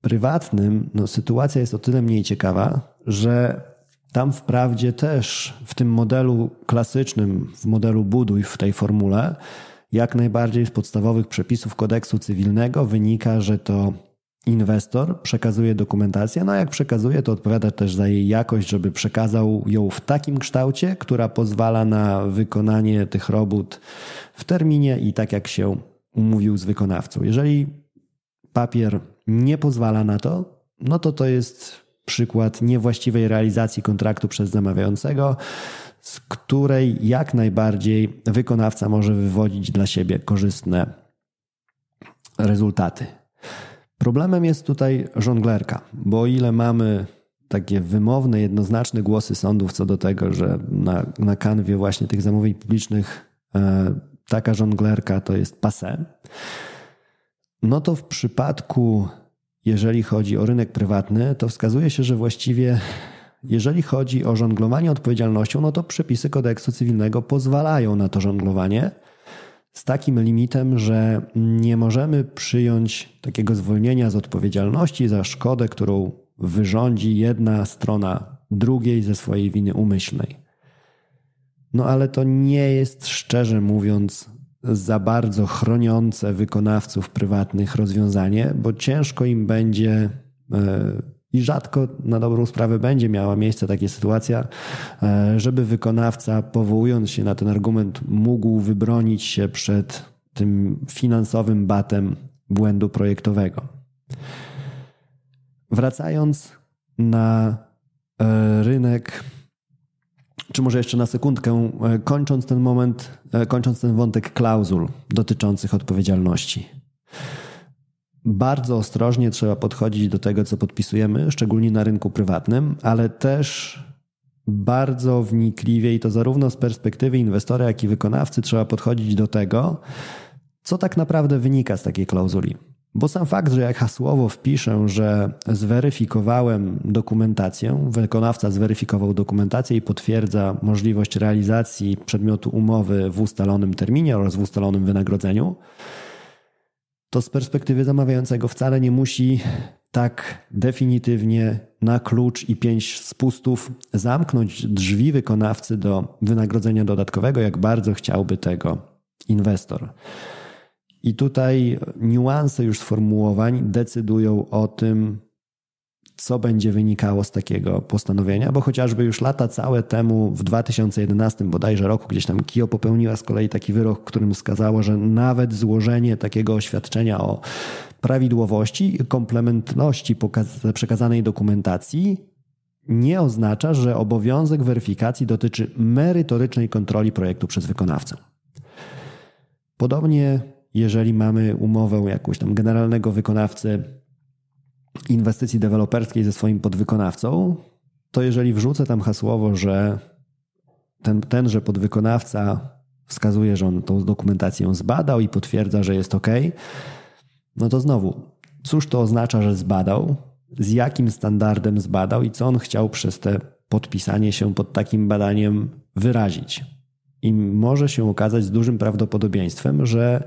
Speaker 2: prywatnym no, sytuacja jest o tyle mniej ciekawa, że tam wprawdzie też w tym modelu klasycznym, w modelu buduj, w tej formule, jak najbardziej z podstawowych przepisów kodeksu cywilnego wynika, że to inwestor przekazuje dokumentację, no a jak przekazuje, to odpowiada też za jej jakość, żeby przekazał ją w takim kształcie, która pozwala na wykonanie tych robót w terminie i tak jak się umówił z wykonawcą. Jeżeli papier nie pozwala na to, no to to jest przykład niewłaściwej realizacji kontraktu przez zamawiającego, z której jak najbardziej wykonawca może wywodzić dla siebie korzystne rezultaty. Problemem jest tutaj żonglerka, bo o ile mamy takie wymowne, jednoznaczne głosy sądów co do tego, że na, na kanwie właśnie tych zamówień publicznych e, taka żonglerka to jest pase, no to w przypadku, jeżeli chodzi o rynek prywatny, to wskazuje się, że właściwie jeżeli chodzi o żonglowanie odpowiedzialnością, no to przepisy kodeksu cywilnego pozwalają na to żonglowanie z takim limitem, że nie możemy przyjąć takiego zwolnienia z odpowiedzialności za szkodę, którą wyrządzi jedna strona drugiej ze swojej winy umyślnej. No ale to nie jest, szczerze mówiąc, za bardzo chroniące wykonawców prywatnych rozwiązanie, bo ciężko im będzie e, i rzadko na dobrą sprawę będzie miała miejsce taka sytuacja, e, żeby wykonawca, powołując się na ten argument, mógł wybronić się przed tym finansowym batem błędu projektowego. Wracając na e, rynek, czy może jeszcze na sekundkę, e, kończąc ten moment, kończąc ten wątek klauzul dotyczących odpowiedzialności. Bardzo ostrożnie trzeba podchodzić do tego, co podpisujemy, szczególnie na rynku prywatnym, ale też bardzo wnikliwie i to zarówno z perspektywy inwestora, jak i wykonawcy trzeba podchodzić do tego, co tak naprawdę wynika z takiej klauzuli. Bo sam fakt, że jak hasłowo wpiszę, że zweryfikowałem dokumentację, wykonawca zweryfikował dokumentację i potwierdza możliwość realizacji przedmiotu umowy w ustalonym terminie oraz w ustalonym wynagrodzeniu, to z perspektywy zamawiającego wcale nie musi tak definitywnie na klucz i pięć spustów zamknąć drzwi wykonawcy do wynagrodzenia dodatkowego, jak bardzo chciałby tego inwestor. I tutaj niuanse już sformułowań decydują o tym, co będzie wynikało z takiego postanowienia, bo chociażby już lata całe temu, w 2011 bodajże roku, gdzieś tam KIO popełniła z kolei taki wyrok, którym wskazała, że nawet złożenie takiego oświadczenia o prawidłowości i komplementności przekazanej dokumentacji nie oznacza, że obowiązek weryfikacji dotyczy merytorycznej kontroli projektu przez wykonawcę. Podobnie, jeżeli mamy umowę jakąś tam generalnego wykonawcy inwestycji deweloperskiej ze swoim podwykonawcą, to jeżeli wrzucę tam hasłowo, że ten, tenże podwykonawca wskazuje, że on tą dokumentację zbadał i potwierdza, że jest OK, no to znowu, cóż to oznacza, że zbadał, z jakim standardem zbadał i co on chciał przez te podpisanie się pod takim badaniem wyrazić. I może się okazać z dużym prawdopodobieństwem, że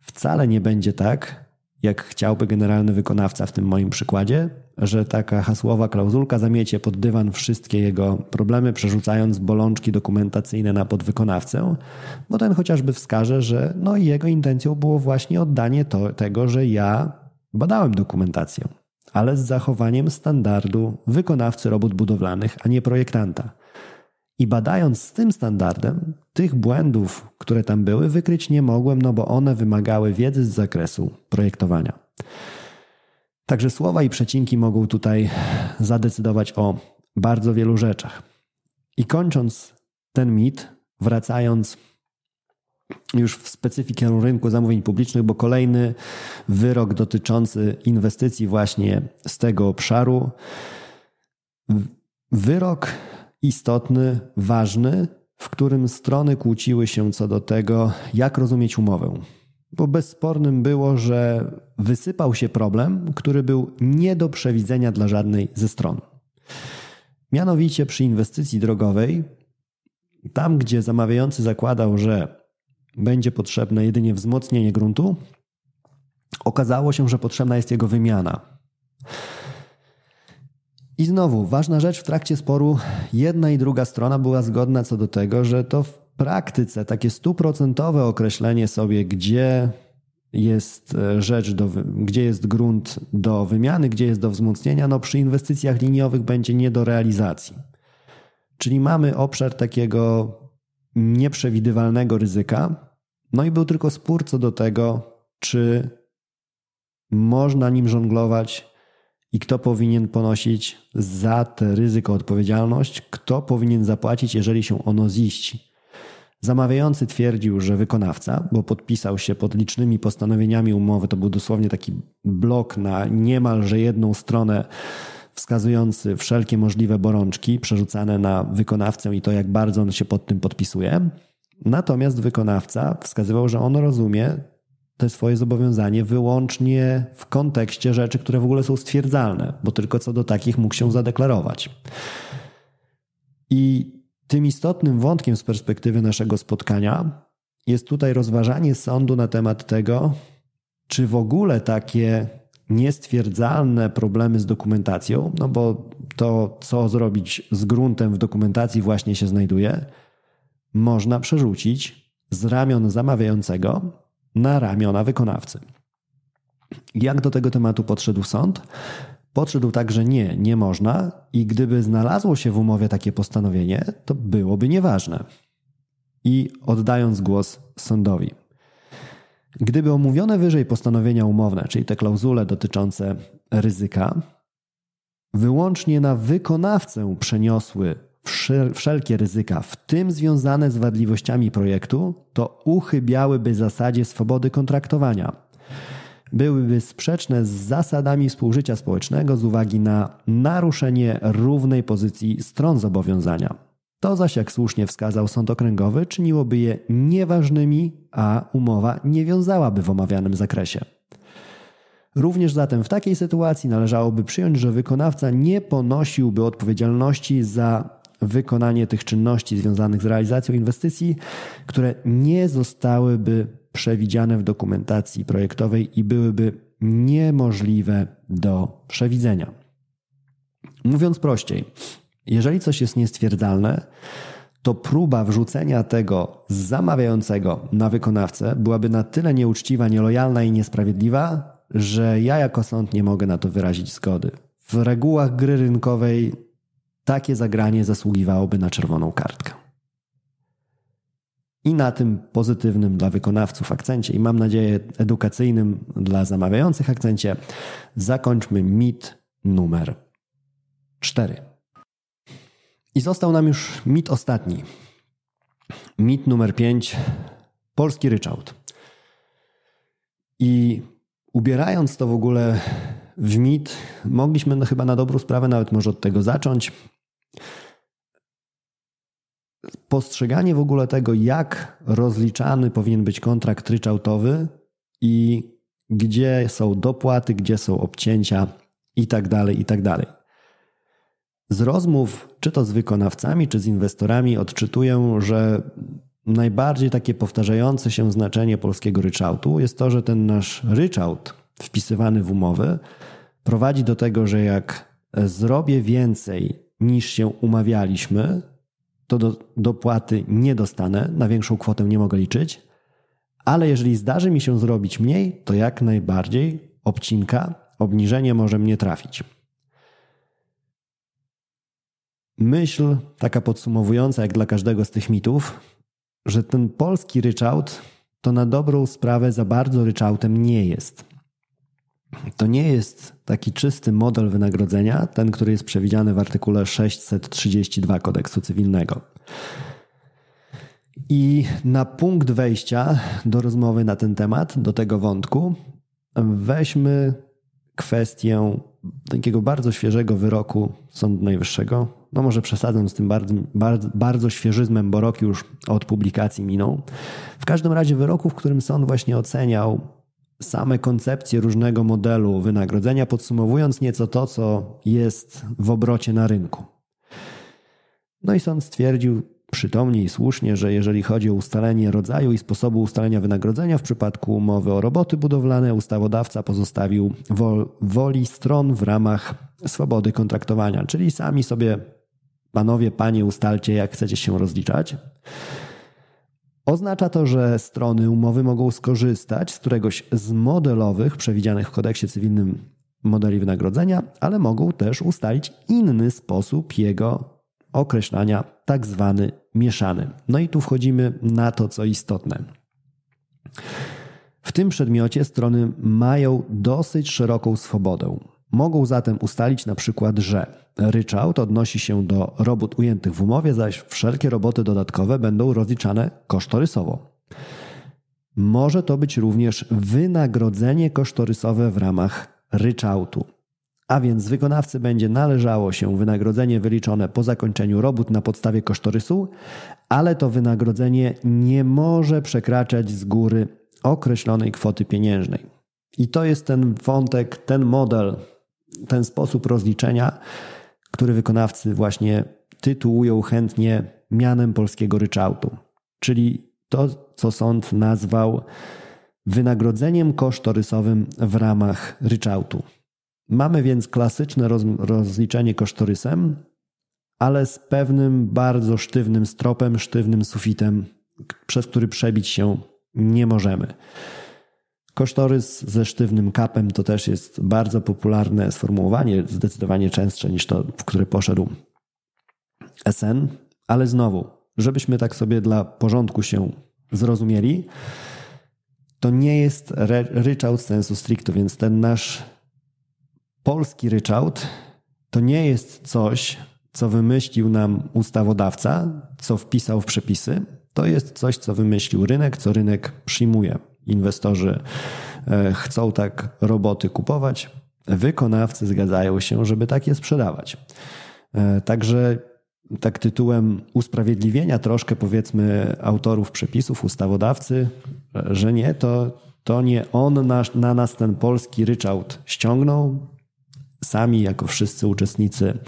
Speaker 2: wcale nie będzie tak, jak chciałby generalny wykonawca w tym moim przykładzie, że taka hasłowa klauzulka zamiecie pod dywan wszystkie jego problemy, przerzucając bolączki dokumentacyjne na podwykonawcę, bo ten chociażby wskaże, że no jego intencją było właśnie oddanie to, tego, że ja badałem dokumentację, ale z zachowaniem standardu wykonawcy robót budowlanych, a nie projektanta. I badając z tym standardem, tych błędów, które tam były, wykryć nie mogłem, no bo one wymagały wiedzy z zakresu projektowania. Także słowa i przecinki mogą tutaj zadecydować o bardzo wielu rzeczach. I kończąc ten mit, wracając już w specyfikę rynku zamówień publicznych, bo kolejny wyrok dotyczący inwestycji właśnie z tego obszaru. Wyrok istotny, ważny, w którym strony kłóciły się co do tego, jak rozumieć umowę. Bo bezspornym było, że wysypał się problem, który był nie do przewidzenia dla żadnej ze stron. Mianowicie przy inwestycji drogowej, tam gdzie zamawiający zakładał, że będzie potrzebne jedynie wzmocnienie gruntu, okazało się, że potrzebna jest jego wymiana. I znowu, ważna rzecz w trakcie sporu, jedna i druga strona była zgodna co do tego, że to w praktyce takie stuprocentowe określenie sobie, gdzie jest e, rzecz, do, gdzie jest grunt do wymiany, gdzie jest do wzmocnienia, no przy inwestycjach liniowych będzie nie do realizacji. Czyli mamy obszar takiego nieprzewidywalnego ryzyka, no i był tylko spór co do tego, czy można nim żonglować i kto powinien ponosić za te ryzyko odpowiedzialność, kto powinien zapłacić, jeżeli się ono ziści. Zamawiający twierdził, że wykonawca, bo podpisał się pod licznymi postanowieniami umowy, to był dosłownie taki blok na niemalże jedną stronę wskazujący wszelkie możliwe borączki przerzucane na wykonawcę i to, jak bardzo on się pod tym podpisuje. Natomiast wykonawca wskazywał, że on rozumie te swoje zobowiązanie wyłącznie w kontekście rzeczy, które w ogóle są stwierdzalne, bo tylko co do takich mógł się zadeklarować. I tym istotnym wątkiem z perspektywy naszego spotkania jest tutaj rozważanie sądu na temat tego, czy w ogóle takie niestwierdzalne problemy z dokumentacją, no bo to, co zrobić z gruntem w dokumentacji, właśnie się znajduje, można przerzucić z ramion zamawiającego na ramiona wykonawcy. Jak do tego tematu podszedł sąd? Podszedł tak, że nie, nie można i gdyby znalazło się w umowie takie postanowienie, to byłoby nieważne. I oddając głos sądowi. Gdyby omówione wyżej postanowienia umowne, czyli te klauzule dotyczące ryzyka, wyłącznie na wykonawcę przeniosły wszelkie ryzyka, w tym związane z wadliwościami projektu, to uchybiałyby zasadzie swobody kontraktowania. Byłyby sprzeczne z zasadami współżycia społecznego z uwagi na naruszenie równej pozycji stron zobowiązania. To zaś, jak słusznie wskazał sąd okręgowy, czyniłoby je nieważnymi, a umowa nie wiązałaby w omawianym zakresie. Również zatem w takiej sytuacji należałoby przyjąć, że wykonawca nie ponosiłby odpowiedzialności za wykonanie tych czynności związanych z realizacją inwestycji, które nie zostałyby przewidziane w dokumentacji projektowej i byłyby niemożliwe do przewidzenia. Mówiąc prościej, jeżeli coś jest niestwierdzalne, to próba wrzucenia tego z zamawiającego na wykonawcę byłaby na tyle nieuczciwa, nielojalna i niesprawiedliwa, że ja jako sąd nie mogę na to wyrazić zgody. W regułach gry rynkowej takie zagranie zasługiwałoby na czerwoną kartkę. I na tym pozytywnym dla wykonawców akcencie i mam nadzieję edukacyjnym dla zamawiających akcencie zakończmy mit numer 4. I został nam już mit ostatni. Mit numer 5. Polski ryczałt. I ubierając to w ogóle w mit, mogliśmy no chyba na dobrą sprawę nawet może od tego zacząć. Postrzeganie w ogóle tego, jak rozliczany powinien być kontrakt ryczałtowy i gdzie są dopłaty, gdzie są obcięcia i tak dalej, i tak. Z rozmów, czy to z wykonawcami, czy z inwestorami, odczytuję, że najbardziej takie powtarzające się znaczenie polskiego ryczałtu jest to, że ten nasz ryczałt wpisywany w umowy prowadzi do tego, że jak zrobię więcej niż się umawialiśmy, to do, dopłaty nie dostanę, na większą kwotę nie mogę liczyć, ale jeżeli zdarzy mi się zrobić mniej, to jak najbardziej obcinka, obniżenie może mnie trafić. Myśl taka podsumowująca, jak dla każdego z tych mitów, że ten polski ryczałt to na dobrą sprawę za bardzo ryczałtem nie jest. To nie jest taki czysty model wynagrodzenia, ten, który jest przewidziany w artykule 632 kodeksu cywilnego. I na punkt wejścia do rozmowy na ten temat, do tego wątku, weźmy kwestię takiego bardzo świeżego wyroku Sądu Najwyższego. No może przesadzam z tym bardzo, bardzo, bardzo świeżyzmem, bo rok już od publikacji minął. W każdym razie wyroku, w którym sąd właśnie oceniał same koncepcje różnego modelu wynagrodzenia, podsumowując nieco to, co jest w obrocie na rynku. No i sąd stwierdził przytomnie i słusznie, że jeżeli chodzi o ustalenie rodzaju i sposobu ustalenia wynagrodzenia w przypadku umowy o roboty budowlane, ustawodawca pozostawił woli stron w ramach swobody kontraktowania, czyli sami sobie panowie, panie ustalcie, jak chcecie się rozliczać. Oznacza to, że strony umowy mogą skorzystać z któregoś z modelowych przewidzianych w kodeksie cywilnym modeli wynagrodzenia, ale mogą też ustalić inny sposób jego określania, tak zwany mieszany. No i tu wchodzimy na to, co istotne. W tym przedmiocie strony mają dosyć szeroką swobodę. Mogą zatem ustalić na przykład, że ryczałt odnosi się do robót ujętych w umowie, zaś wszelkie roboty dodatkowe będą rozliczane kosztorysowo. Może to być również wynagrodzenie kosztorysowe w ramach ryczałtu. A więc wykonawcy będzie należało się wynagrodzenie wyliczone po zakończeniu robót na podstawie kosztorysu, ale to wynagrodzenie nie może przekraczać z góry określonej kwoty pieniężnej. I to jest ten wątek, ten model, ten sposób rozliczenia, który wykonawcy właśnie tytułują chętnie mianem polskiego ryczałtu, czyli to, co sąd nazwał wynagrodzeniem kosztorysowym w ramach ryczałtu. Mamy więc klasyczne roz, rozliczenie kosztorysem, ale z pewnym bardzo sztywnym stropem, sztywnym sufitem, przez który przebić się nie możemy. Kosztorys ze sztywnym kapem to też jest bardzo popularne sformułowanie, zdecydowanie częstsze niż to, w które poszedł SN, ale znowu, żebyśmy tak sobie dla porządku się zrozumieli, to nie jest ryczałt sensu stricto, więc ten nasz polski ryczałt to nie jest coś, co wymyślił nam ustawodawca, co wpisał w przepisy. To jest coś, co wymyślił rynek, co rynek przyjmuje. Inwestorzy e, chcą tak roboty kupować, wykonawcy zgadzają się, żeby takie sprzedawać. E, także tak tytułem usprawiedliwienia troszkę powiedzmy autorów przepisów, ustawodawcy, e, że nie, to To nie on na nas ten polski ryczałt ściągnął. Sami, jako wszyscy uczestnicy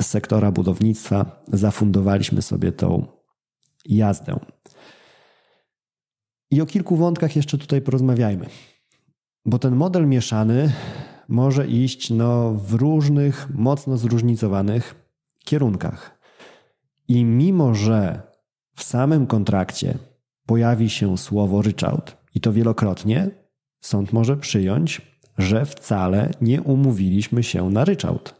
Speaker 2: sektora budownictwa, zafundowaliśmy sobie tą jazdę. I o kilku wątkach jeszcze tutaj porozmawiajmy. Bo ten model mieszany może iść no, w różnych, mocno zróżnicowanych kierunkach. I mimo, że w samym kontrakcie pojawi się słowo ryczałt, i to wielokrotnie, sąd może przyjąć, że wcale nie umówiliśmy się na ryczałt.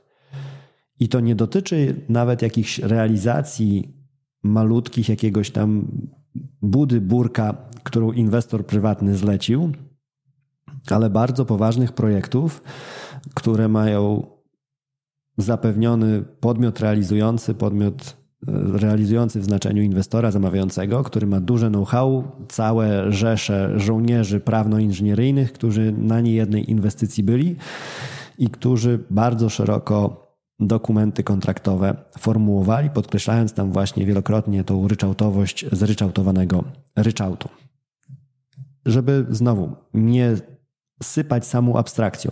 Speaker 2: I to nie dotyczy nawet jakichś realizacji malutkich, jakiegoś tam budy, burka, którą inwestor prywatny zlecił, ale bardzo poważnych projektów, które mają zapewniony podmiot realizujący, podmiot e, realizujący w znaczeniu inwestora zamawiającego, który ma duże know-how, całe rzesze żołnierzy prawno-inżynieryjnych, którzy na niejednej inwestycji byli i którzy bardzo szeroko dokumenty kontraktowe formułowali, podkreślając tam właśnie wielokrotnie tą ryczałtowość zryczałtowanego ryczałtu. Żeby znowu nie sypać samą abstrakcją.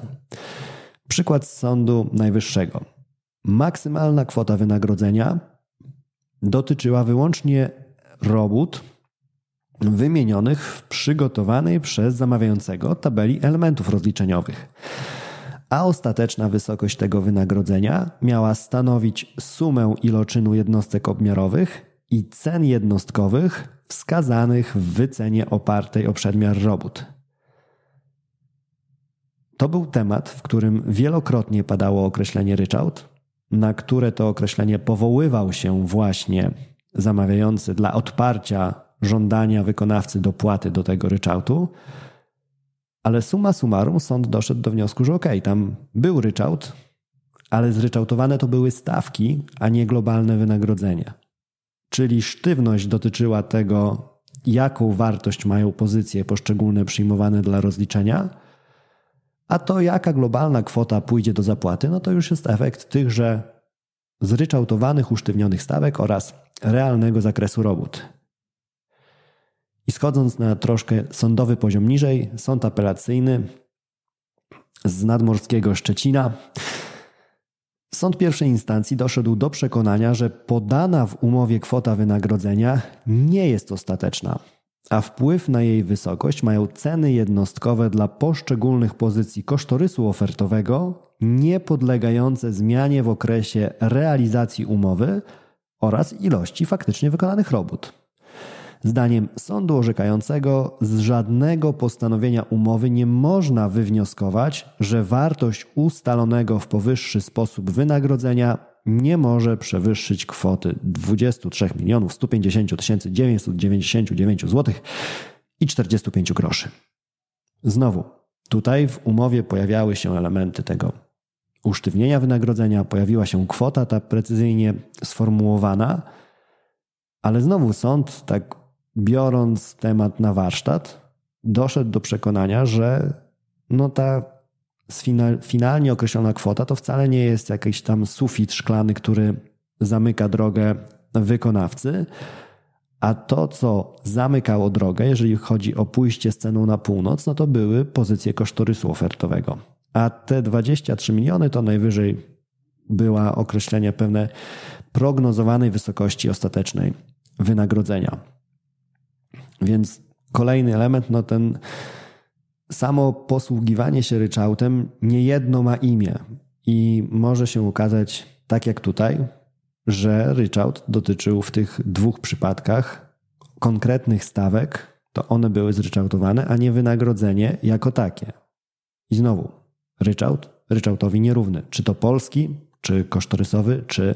Speaker 2: Przykład z Sądu Najwyższego. Maksymalna kwota wynagrodzenia dotyczyła wyłącznie robót wymienionych w przygotowanej przez zamawiającego tabeli elementów rozliczeniowych. A ostateczna wysokość tego wynagrodzenia miała stanowić sumę iloczynu jednostek obmiarowych i cen jednostkowych wskazanych w wycenie opartej o przedmiar robót. To był temat, w którym wielokrotnie padało określenie ryczałt, na które to określenie powoływał się właśnie zamawiający dla odparcia żądania wykonawcy dopłaty do tego ryczałtu. Ale summa summarum sąd doszedł do wniosku, że okej, okay, tam był ryczałt, ale zryczałtowane to były stawki, a nie globalne wynagrodzenie. Czyli sztywność dotyczyła tego, jaką wartość mają pozycje poszczególne przyjmowane dla rozliczenia – a to jaka globalna kwota pójdzie do zapłaty, no to już jest efekt tychże zryczałtowanych, usztywnionych stawek oraz realnego zakresu robót. I schodząc na troszkę sądowy poziom niżej, sąd apelacyjny z nadmorskiego Szczecina, sąd pierwszej instancji doszedł do przekonania, że podana w umowie kwota wynagrodzenia nie jest ostateczna a wpływ na jej wysokość mają ceny jednostkowe dla poszczególnych pozycji kosztorysu ofertowego, nie podlegające zmianie w okresie realizacji umowy oraz ilości faktycznie wykonanych robót. Zdaniem sądu orzekającego z żadnego postanowienia umowy nie można wywnioskować, że wartość ustalonego w powyższy sposób wynagrodzenia nie może przewyższyć kwoty 23 milionów 150 999 zł i 45 groszy. Znowu, tutaj w umowie pojawiały się elementy tego usztywnienia wynagrodzenia, pojawiła się kwota ta precyzyjnie sformułowana, ale znowu sąd, tak biorąc temat na warsztat, doszedł do przekonania, że no ta finalnie określona kwota to wcale nie jest jakiś tam sufit szklany, który zamyka drogę wykonawcy, a to, co zamykało drogę, jeżeli chodzi o pójście z ceną na północ, no to były pozycje kosztorysu ofertowego. A te 23 miliony to najwyżej była określenie pewne prognozowanej wysokości ostatecznej wynagrodzenia. Więc kolejny element, no ten samo posługiwanie się ryczałtem niejedno ma imię i może się okazać, tak jak tutaj, że ryczałt dotyczył w tych dwóch przypadkach konkretnych stawek, to one były zryczałtowane, a nie wynagrodzenie jako takie. I znowu, ryczałt ryczałtowi nierówny. Czy to polski, czy kosztorysowy, czy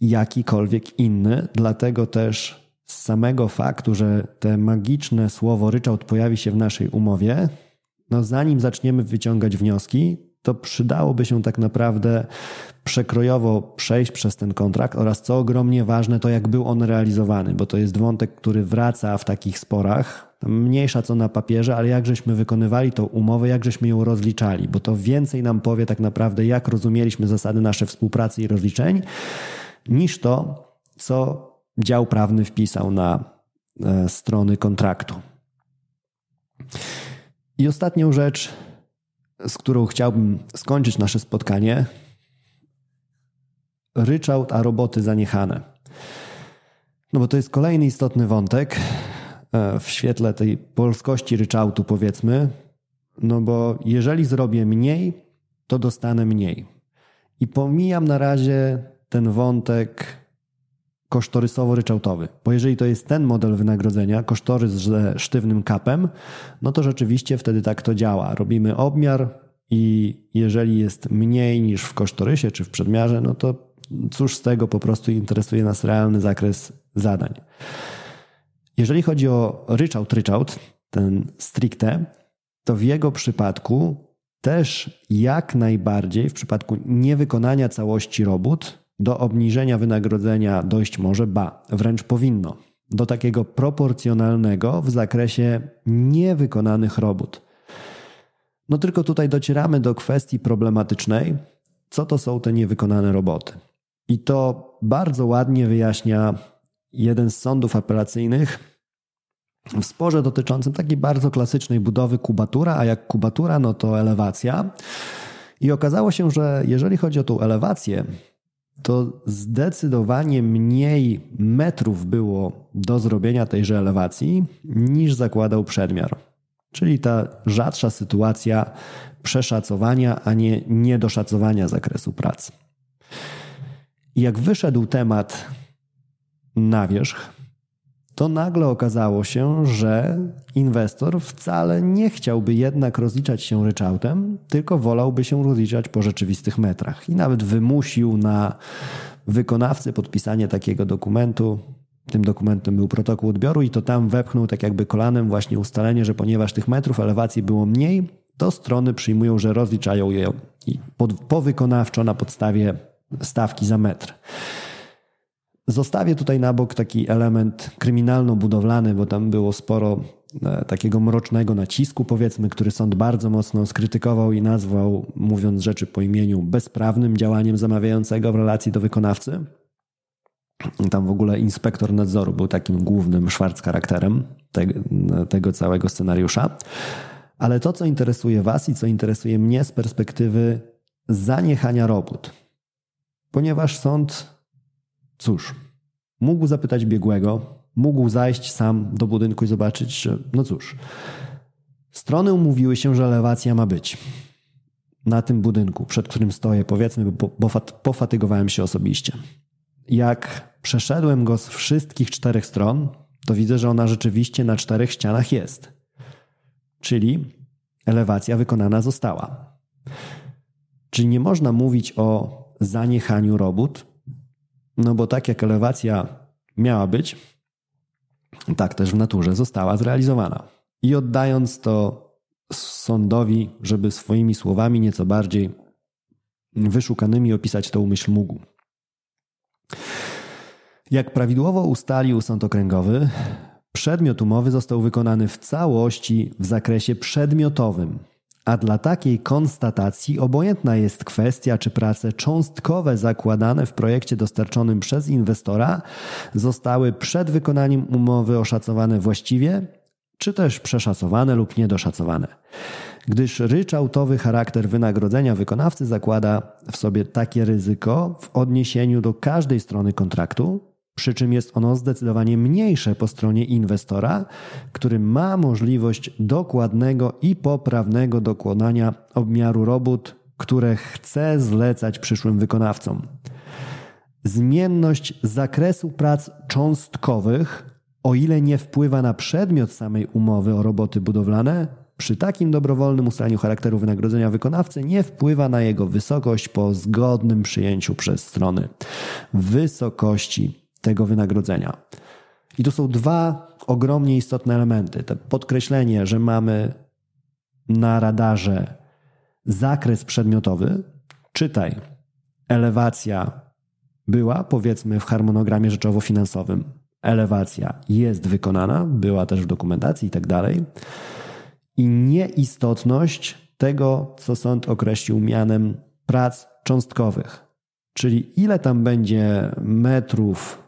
Speaker 2: jakikolwiek inny. Dlatego też z samego faktu, że te magiczne słowo ryczałt pojawi się w naszej umowie, no zanim zaczniemy wyciągać wnioski, to przydałoby się tak naprawdę przekrojowo przejść przez ten kontrakt oraz co ogromnie ważne, to jak był on realizowany, bo to jest wątek, który wraca w takich sporach. Mniejsza co na papierze, ale jak żeśmy wykonywali tą umowę, jak żeśmy ją rozliczali, bo to więcej nam powie tak naprawdę, jak rozumieliśmy zasady naszej współpracy i rozliczeń, niż to, co dział prawny wpisał na e, strony kontraktu. I ostatnią rzecz, z którą chciałbym skończyć nasze spotkanie. Ryczałt, a roboty zaniechane. No bo to jest kolejny istotny wątek e, w świetle tej polskości ryczałtu, powiedzmy. No bo jeżeli zrobię mniej, to dostanę mniej. I pomijam na razie ten wątek kosztorysowo-ryczałtowy. Bo jeżeli to jest ten model wynagrodzenia, kosztorys ze sztywnym kapem, no to rzeczywiście wtedy tak to działa. Robimy obmiar i jeżeli jest mniej niż w kosztorysie czy w przedmiarze, no to cóż z tego, po prostu interesuje nas realny zakres zadań. Jeżeli chodzi o ryczałt-ryczałt, ten stricte, to w jego przypadku też jak najbardziej w przypadku niewykonania całości robót do obniżenia wynagrodzenia dojść może, ba, wręcz powinno. Do takiego proporcjonalnego w zakresie niewykonanych robót. No tylko tutaj docieramy do kwestii problematycznej, co to są te niewykonane roboty. I to bardzo ładnie wyjaśnia jeden z sądów apelacyjnych w sporze dotyczącym takiej bardzo klasycznej budowy kubatura, a jak kubatura, no to elewacja. I okazało się, że jeżeli chodzi o tą elewację, to zdecydowanie mniej metrów było do zrobienia tejże elewacji niż zakładał przedmiar. Czyli ta rzadsza sytuacja przeszacowania, a nie niedoszacowania zakresu pracy. Jak wyszedł temat na wierzch, to nagle okazało się, że inwestor wcale nie chciałby jednak rozliczać się ryczałtem, tylko wolałby się rozliczać po rzeczywistych metrach. I nawet wymusił na wykonawcy podpisanie takiego dokumentu. Tym dokumentem był protokół odbioru i to tam wepchnął tak jakby kolanem właśnie ustalenie, że ponieważ tych metrów elewacji było mniej, to strony przyjmują, że rozliczają je powykonawczo na podstawie stawki za metr. Zostawię tutaj na bok taki element kryminalno-budowlany, bo tam było sporo e, takiego mrocznego nacisku, powiedzmy, który sąd bardzo mocno skrytykował i nazwał, mówiąc rzeczy po imieniu, bezprawnym działaniem zamawiającego w relacji do wykonawcy. Tam w ogóle inspektor nadzoru był takim głównym szwarc charakterem tego, tego całego scenariusza. Ale to, co interesuje Was i co interesuje mnie z perspektywy zaniechania robót, ponieważ sąd Cóż, mógł zapytać biegłego, mógł zajść sam do budynku i zobaczyć, że no cóż, strony umówiły się, że elewacja ma być na tym budynku, przed którym stoję, powiedzmy, bo, bo pofatygowałem się osobiście. Jak przeszedłem go z wszystkich czterech stron, to widzę, że ona rzeczywiście na czterech ścianach jest. Czyli elewacja wykonana została. Czyli nie można mówić o zaniechaniu robót, no bo tak jak elewacja miała być, tak też w naturze została zrealizowana. I oddając to sądowi, żeby swoimi słowami nieco bardziej wyszukanymi opisać tą myśl mógł. Jak prawidłowo ustalił sąd okręgowy, przedmiot umowy został wykonany w całości w zakresie przedmiotowym, a dla takiej konstatacji obojętna jest kwestia, czy prace cząstkowe zakładane w projekcie dostarczonym przez inwestora zostały przed wykonaniem umowy oszacowane właściwie, czy też przeszacowane lub niedoszacowane. Gdyż ryczałtowy charakter wynagrodzenia wykonawcy zakłada w sobie takie ryzyko w odniesieniu do każdej strony kontraktu, przy czym jest ono zdecydowanie mniejsze po stronie inwestora, który ma możliwość dokładnego i poprawnego dokonania obmiaru robót, które chce zlecać przyszłym wykonawcom. Zmienność zakresu prac cząstkowych, o ile nie wpływa na przedmiot samej umowy o roboty budowlane, przy takim dobrowolnym ustaleniu charakteru wynagrodzenia wykonawcy nie wpływa na jego wysokość po zgodnym przyjęciu przez strony wysokości tego wynagrodzenia. I tu są dwa ogromnie istotne elementy. To podkreślenie, że mamy na radarze zakres przedmiotowy, czytaj, elewacja była, powiedzmy, w harmonogramie rzeczowo-finansowym. Elewacja jest wykonana, była też w dokumentacji i tak dalej. I nieistotność tego, co sąd określił mianem prac cząstkowych. Czyli ile tam będzie metrów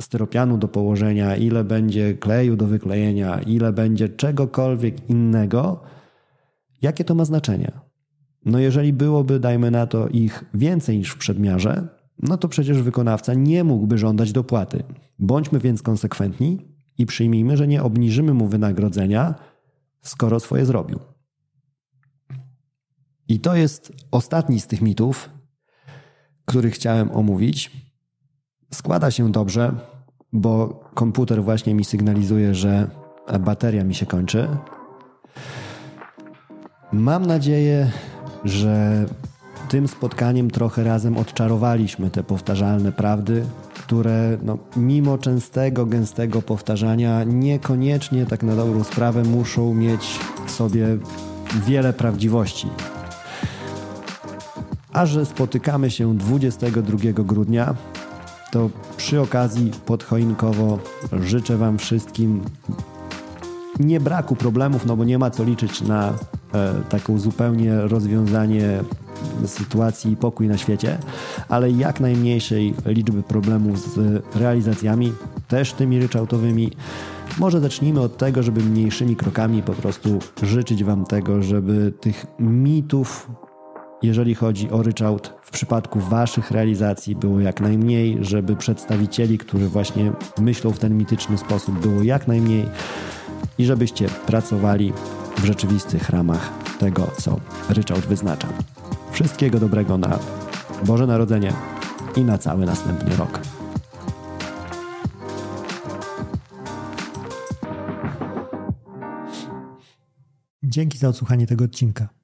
Speaker 2: styropianu do położenia, ile będzie kleju do wyklejenia, ile będzie czegokolwiek innego, jakie to ma znaczenie? No jeżeli byłoby, dajmy na to, ich więcej niż w przedmiarze, no to przecież wykonawca nie mógłby żądać dopłaty. Bądźmy więc konsekwentni i przyjmijmy, że nie obniżymy mu wynagrodzenia, skoro swoje zrobił. I to jest ostatni z tych mitów, który chciałem omówić. Składa się dobrze, bo komputer właśnie mi sygnalizuje, że bateria mi się kończy. Mam nadzieję, że tym spotkaniem trochę razem odczarowaliśmy te powtarzalne prawdy, które no, mimo częstego, gęstego powtarzania niekoniecznie tak na dobrą sprawę muszą mieć w sobie wiele prawdziwości. A że spotykamy się 22 grudnia, to przy okazji podchoinkowo życzę Wam wszystkim nie braku problemów, no bo nie ma co liczyć na e, taką zupełnie rozwiązanie sytuacji i pokój na świecie, ale jak najmniejszej liczby problemów z realizacjami, też tymi ryczałtowymi. Może zacznijmy od tego, żeby mniejszymi krokami po prostu życzyć Wam tego, żeby tych mitów jeżeli chodzi o ryczałt w przypadku Waszych realizacji było jak najmniej, żeby przedstawicieli, którzy właśnie myślą w ten mityczny sposób, było jak najmniej i żebyście pracowali w rzeczywistych ramach tego, co ryczałt wyznacza. Wszystkiego dobrego na Boże Narodzenie i na cały następny rok.
Speaker 1: Dzięki za odsłuchanie tego odcinka.